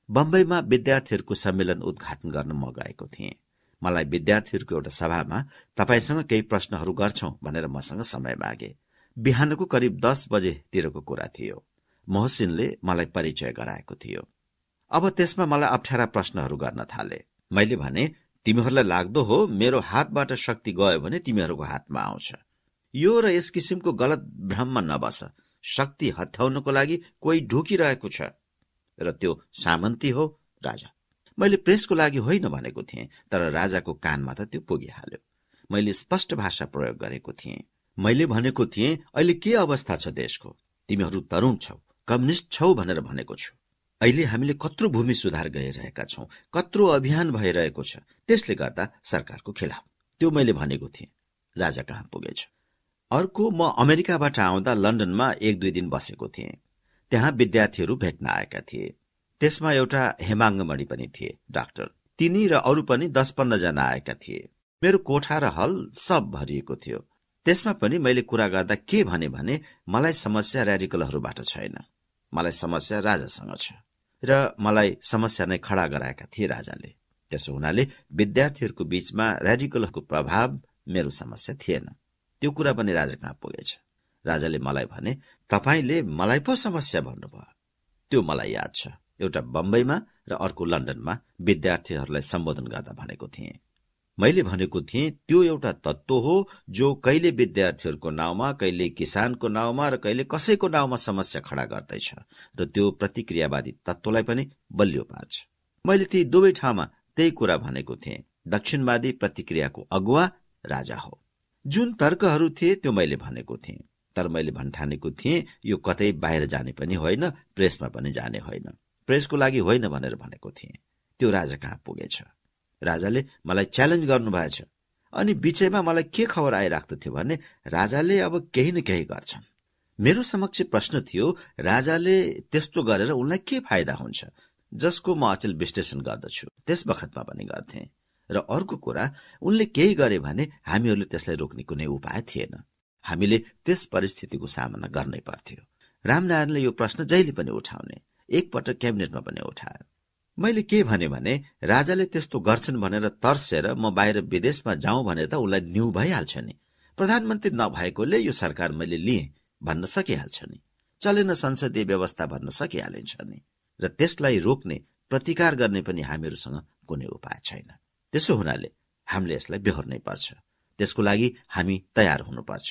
बम्बईमा विद्यार्थीहरूको सम्मेलन उद्घाटन गर्न म गएको थिएँ। मलाई विद्यार्थीहरूको एउटा सभामा तपाईँसँग केही प्रश्नहरू गर्छौ भनेर मसँग समय मागे। बिहानको करिब दस बजेतिरको कुरा थियो। मोहसिनले मलाई परिचय गराएको थियो। अब त्यसमा मलाई अप्ठ्यारा प्रश्नहरू गर्न थाले। मैले भने तिमीहरूलाई लाग्दो हो मेरो हातबाट शक्ति गयो भने तिमीहरूको हातमा आउँछ। यो र यस किसिमको गलत भ्रममा नबस। शक्ति हत्याउनको लागि कोही ढुकिरहेको छ र त्यो सामन्ती हो राजा। मैले प्रेसको लागि होइन भनेको थिएँ तर राजाको कानमा त त्यो पुगिहाल्यो। मैले स्पष्ट भाषा प्रयोग गरेको थिएँ। मैले भनेको थिएँ अहिले के अवस्था छ देशको? तिमीहरू तरुण छौ कम्युनिस्ट छौ भनेर भनेको छु। अहिले हामीले कत्रो भूमि सुधार गरिरहेका छौं कत्रो अभियान भइरहेको छ। त्यसले गर्दा सरकारको खिलाफ। त्यो मैले भनेको थिएँ। राजा कहाँ पुगेछ? अर्को म अमेरिकाबाट आउँदा लन्डनमा एक दुई दिन बसेको थिएँ। त्यहाँ विद्यार्थीहरू भेट्न आएका थिए। त्यसमा एउटा हेमाङ्गमणि पनि थिए डाक्टर। तिनी र अरू पनि दस पन्ध्रजना आएका थिए। मेरो कोठा र हल सब भरिएको थियो। त्यसमा पनि मैले कुरा गर्दा के भने भने मलाई समस्या ऱ्याडिकलहरूबाट छैन। मलाई समस्या राजासँग छ। र मलाई समस्या नै खडा गराएका थिए राजाले। त्यसो हुनाले विद्यार्थीहरूको बीचमा रेडिकलहरूको प्रभाव मेरो समस्या थिएन। त्यो कुरा पनि राजा कहाँ पुगेछ? राजाले मलाई भने तपाईँले मलाई पो समस्या भन्नुभयो। त्यो मलाई याद छ। एउटा बम्बईमा र अर्को लन्डनमा विद्यार्थीहरूलाई सम्बोधन गर्दा भनेको थिएँ। मैले भनेको थिएँ त्यो एउटा तत्व हो जो कहिले विद्यार्थीहरूको नाउँमा कहिले किसानको नाउँमा र कहिले कसैको नाउँमा समस्या खड़ा गर्दैछ र त्यो प्रतिक्रियावादी तत्वलाई पनि बलियो पार्छ। मैले ती दुवै ठाउँमा त्यही कुरा भनेको थिएँ। दक्षिणवादी प्रतिक्रियाको अगुवा राजा हो। जुन तर्कहरू थिए त्यो मैले भनेको थिएँ। तर मैले भन्ठानेको थिएँ यो कतै बाहिर जाने पनि होइन प्रेसमा पनि जाने होइन। प्रेसको लागि होइन भनेर भनेको थिएँ। त्यो राजा कहाँ पुगेछ? राजाले मलाई च्यालेन्ज गर्नुभएछ। अनि बिचैमा मलाई के खबर आइराख्दथ्यो भने राजाले अब केही न केही गर्छन्। मेरो समक्ष प्रश्न थियो राजाले त्यस्तो गरेर उनलाई के फाइदा हुन्छ? जसको म अचेल विश्लेषण गर्दछु। त्यस बखतमा पनि गर्थे। र अर्को कुरा उनले केही गरे भने हामीहरूले त्यसलाई रोक्ने कुनै उपाय थिएन। हामीले त्यस परिस्थितिको सामना गर्नै पर्थ्यो। रामनारायणले यो प्रश्न जहिले पनि उठाउने एकपटक क्याबिनेटमा पनि उठायो। मैले के भने भने राजाले त्यस्तो गर्छन् भनेर तर्सेर म बाहिर विदेशमा जाउँ भने त उसलाई न्यू भइहाल्छ नि। प्रधानमन्त्री नभएकोले यो सरकार मैले लिएँ भन्न सकिहाल्छ नि। चलेन संसदीय व्यवस्था भन्न सकिहालिन्छ नि। र त्यसलाई रोक्ने प्रतिकार गर्ने पनि हामीहरूसँग कुनै उपाय छैन। त्यसो हुनाले हामीले यसलाई बेहोर्नै पर्छ। त्यसको लागि हामी तयार हुनुपर्छ।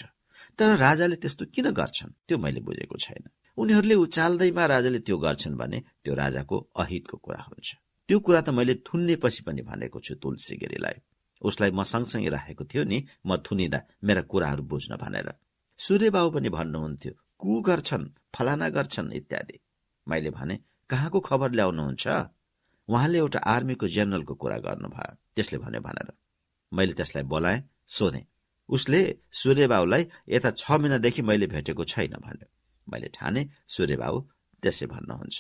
तर राजाले त्यस्तो किन गर्छन्? त्यो मैले बुझेको छैन। उनीहरूले उचाल्दैमा राजाले त्यो गर्छन् भने त्यो राजाको अहितको कुरा हुन्छ। त्यो कुरा त मैले थुन्नेपछि पनि भनेको छु तुलसी गिरीलाई। उसलाई म सँगसँगै राखेको थियो नि म थुनिँदा मेरा कुराहरू बुझ्न भनेर। सूर्यबाबु पनि भन्नुहुन्थ्यो कु गर्छन्? फलाना गर्छन्? इत्यादि। मैले भने कहाँको खबर ल्याउनुहुन्छ? उहाँले एउटा आर्मीको जेनरलको कुरा गर्नुभयो। त्यसले भन्यो भनेर। मैले त्यसलाई बोलाएँ सोधेँ। उसले सूर्यबाबुलाई यता छ महिनादेखि मैले भेटेको छैन भन्यो। मैले ठाने सूर्यबाबु त्यसै भन्नुहुन्छ।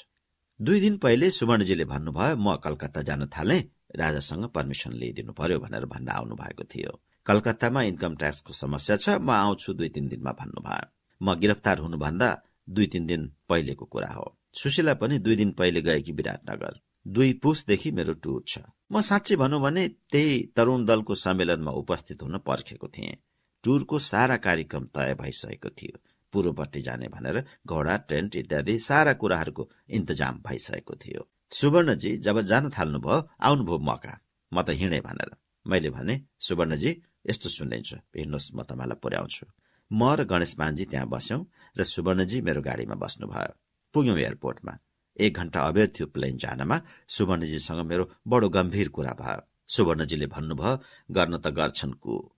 दुई दिन पहिले सुवर्णजीले भन्नुभयो म कलकत्ता जान थाले। राजासँग पर्मिसन लिइदिनु पर्यो भनेर भन्न आउनु भएको थियो। कलकत्तामा इन्कम ट्याक्सको समस्या छ। म आउँछु दुई तिन दिनमा भन्नुभयो। म गिरफ्तार हुनुभन्दा दुई तिन दिन पहिलेको कुरा हो। सुशीला पनि दुई दिन पहिले गएकी विराटनगर। दुई पुसदेखि मेरो टुर छ। म साँच्चै भनौँ भने त्यही तरुण दलको सम्मेलनमा उपस्थित हुन पर्खेको थिएँ। टुरको सारा कार्यक्रम तय भइसकेको थियो। पूर्वपट्टि जाने भनेर घोडा टेन्ट इत्यादि सारा कुराहरूको इन्तजाम भइसकेको थियो। सुवर्णजी जब जान थाल्नुभयो आउनुभयो मका। म त हिँडे भनेर। मैले भने सुवर्णजी यस्तो सुनिन्छ हिँड्नुहोस् म तपाईँलाई पुर्याउँछु। म र गणेश मानजी त्यहाँ बस्यौं र सुवर्णजी मेरो गाडीमा बस्नुभयो। पुग्यौं एयरपोर्टमा। एक घण्टा अबेर थियो प्लेन जानमा। सुवर्णजीसँग मेरो बडो गम्भीर कुरा भयो। सुवर्णजीले भन्नुभयो गर्न त गर्छन् कु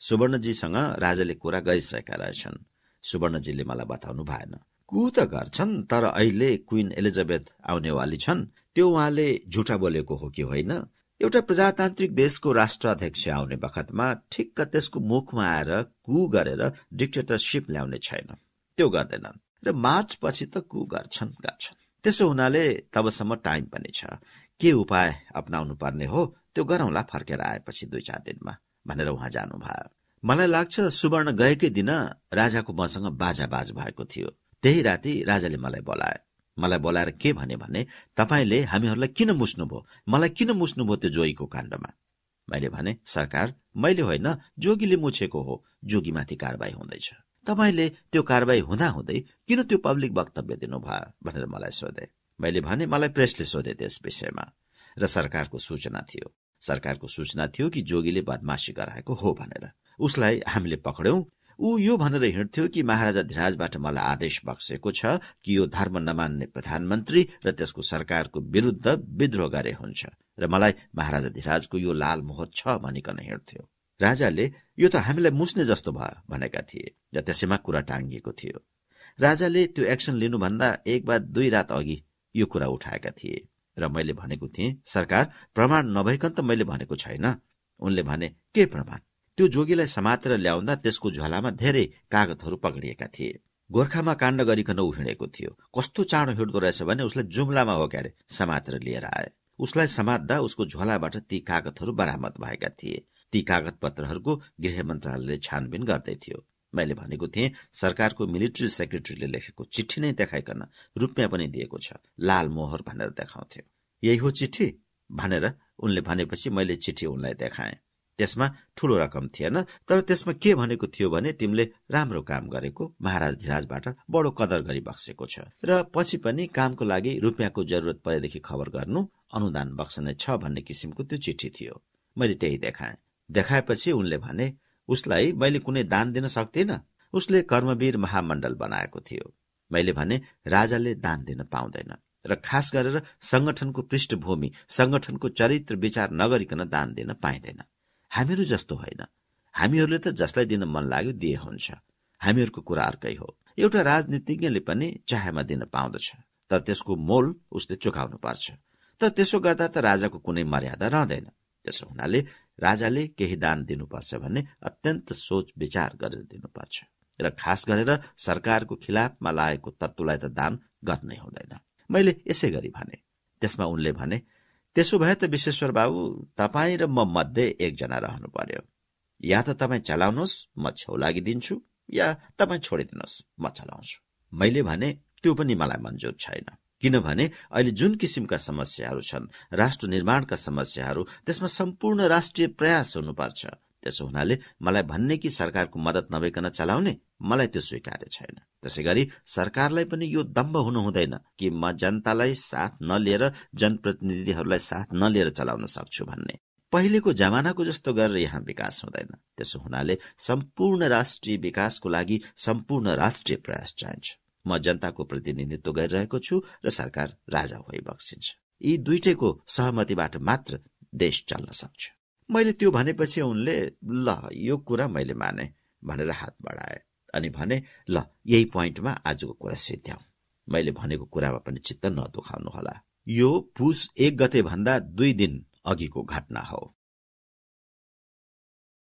सुवर्णजीसँग राजाले कुरा गरिसकेका रहेछन्। सुवर्णजीले मलाई बताउनु भएन। कु त गर्छन् तर अहिले क्विन एलिजाबेथ आउनेवाली छन्। त्यो उहाँले झुटा बोलेको हो कि होइन? एउटा प्रजातान्त्रिक देशको राष्ट्राध्यक्ष आउने बखतमा ठिक्क त्यसको मुखमा आएर कु गरेर डिक्टेटरसिप ल्याउने छैन। त्यो गर्दैनन्। र मार्च पछि त कु गर्छन् गर्छन्। त्यसो हुनाले तबसम्म टाइम पनि छ। के उपाय अप्नाउनु पर्ने हो त्यो गरौँला फर्केर आएपछि दुई चार दिनमा भनेर उहाँ जानुभयो। मलाई लाग्छ सुवर्ण गएकै दिन राजाको मसँग बाजा बाज भएको थियो। त्यही राति राजाले मलाई बोलाए मलाई बोलाएर के भने भने तपाईँले हामीहरूलाई किन मुस्नुभयो? मलाई किन मुस्नुभयो त्यो जोगीको काण्डमा? मैले भने सरकार मैले होइन जोगीले मुछेको हो। जोगीमाथि कारवाही हुँदैछ। तपाईँले त्यो कारवाही हुँदाहुँदै किन त्यो पब्लिक वक्तव्य दिनुभयो भनेर मलाई सोधे। मैले भने मलाई प्रेसले सोधे त्यस विषयमा र सरकारको सूचना थियो। सरकारको सूचना थियो कि जोगीले बदमासी गराएको हो भनेर। उसलाई हामीले पक्र्यौं ऊ यो भनेर हिँड्थ्यो कि महाराजा धिराजबाट मलाई आदेश बक्सेको छ कि यो धर्म नमान्ने प्रधानमन्त्री र त्यसको सरकारको विरूद्ध विद्रोह गरे हुन्छ। र मलाई महाराजा धिराजको यो लाल मोहर छ भनिकन हिँड्थ्यो। राजाले यो त हामीलाई मुस्ने जस्तो भयो भनेका थिए र त्यसैमा कुरा टाङ्गिएको थियो। राजाले त्यो एक्सन लिनुभन्दा एक वा दुई रात अघि यो कुरा उठाएका थिए र मैले भनेको थिएँ सरकार प्रमाण नभइकन त मैले भनेको छैन। उनले भने के प्रमाण? त्यो जोगीलाई समातेर ल्याउँदा त्यसको झोलामा धेरै कागतहरू पक्रिएका थिए। गोर्खामा काण्ड गरिकन ऊ थियो। कस्तो चाँडो हिँड्दो रहेछ भने उसलाई जुम्लामा हो क्यारे समातेर लिएर आए। उसलाई समात्दा उसको झोलाबाट ती कागतहरू बरामद भएका थिए। ती कागज पत्रहरूको गृह मन्त्रालयले छानबिन गर्दै थियो। मैले भनेको थिएँ सरकारको मिलिट्री सेक्रेटरीले लेखेको चिठी नै देखाइकन रुपियाँ पनि दिएको छ लाल मोहर भनेर देखाउँथ्यो यही हो चिठी भनेर उनले भनेपछि मैले चिठी उनलाई देखाएँ। त्यसमा ठूलो रकम थिएन तर त्यसमा के भनेको थियो भने तिमीले राम्रो काम गरेको महाराज धिराजबाट बडो कदर गरी बक्सेको छ। र पछि पनि कामको लागि रुपियाँको जरुरत परेदेखि खबर गर्नु अनुदान बक्सने छ भन्ने किसिमको त्यो चिठी थियो। मैले त्यही देखाएँ। देखाएपछि उनले भने उसलाई मैले कुनै दान दिन सक्दिन? उसले कर्मवीर महामण्डल बनाएको थियो। मैले भने राजाले दान दिन पाउँदैन र खास गरेर संगठनको पृष्ठभूमि संगठनको चरित्र विचार नगरिकन दान दिन पाइँदैन। हामीहरू जस्तो होइन। हामीहरूले त जसलाई दिन मन लाग्यो दिए हुन्छ। हामीहरूको कुरा अर्कै हो। एउटा राजनीतिज्ञले पनि चाहेमा दिन पाउँदछ। तर त्यसको मोल उसले चुकाउनु पर्छ तर त्यसो गर्दा त राजाको कुनै मर्यादा रहँदैन। त्यसो हुनाले राजाले केही दान दिनुपर्छ भने अत्यन्त सोच विचार गरेर दिनुपर्छ। र खास गरेर सरकारको खिलाफमा लागेको तत्वलाई त दान गर्नै हुँदैन। मैले यसै गरी भने त्यसमा उनले भने त्यसो भए त विश्वेश्वर बाबु तपाईँ र म मध्ये एकजना रहनु पर्यो। या त तपाईँ चलाउनुहोस् म छेउ लागिदिन्छु या तपाईँ छोडिदिनुहोस् म चलाउँछु। मैले भने त्यो पनि मलाई मन्जुर छैन। किनभने अहिले जुन किसिमका समस्याहरू छन् राष्ट्र निर्माणका समस्याहरू त्यसमा सम्पूर्ण राष्ट्रिय प्रयास हुनुपर्छ। त्यसो हुनाले मलाई भन्ने कि सरकारको मदत नभइकन चलाउने मलाई त्यो स्वीकार्य छैन। त्यसै गरी सरकारलाई पनि यो दम्ब हुनु हुँदैन कि म जनतालाई साथ नलिएर जनप्रतिनिधिहरूलाई साथ नलिएर चलाउन सक्छु भन्ने। पहिलेको जमानाको जस्तो गरेर यहाँ विकास हुँदैन। त्यसो हुनाले सम्पूर्ण राष्ट्रिय विकासको लागि सम्पूर्ण राष्ट्रिय प्रयास चाहिन्छ। म जनताको प्रतिनिधित्व गरिरहेको छु र सरकार राजा भई बक्सिन्छ। यी दुइटैको सहमतिबाट मात्र देश चल्न सक्छ। मैले त्यो भनेपछि उनले ल यो कुरा मैले माने भनेर हात बढाए अनि भने ल यही पोइन्टमा आजको कुरा सिद्ध्याउ। मैले भनेको कुरामा पनि चित्त नदुखाउनु होला यो पुस एक गते भन्दा दुई दिन अघिको घटना हो।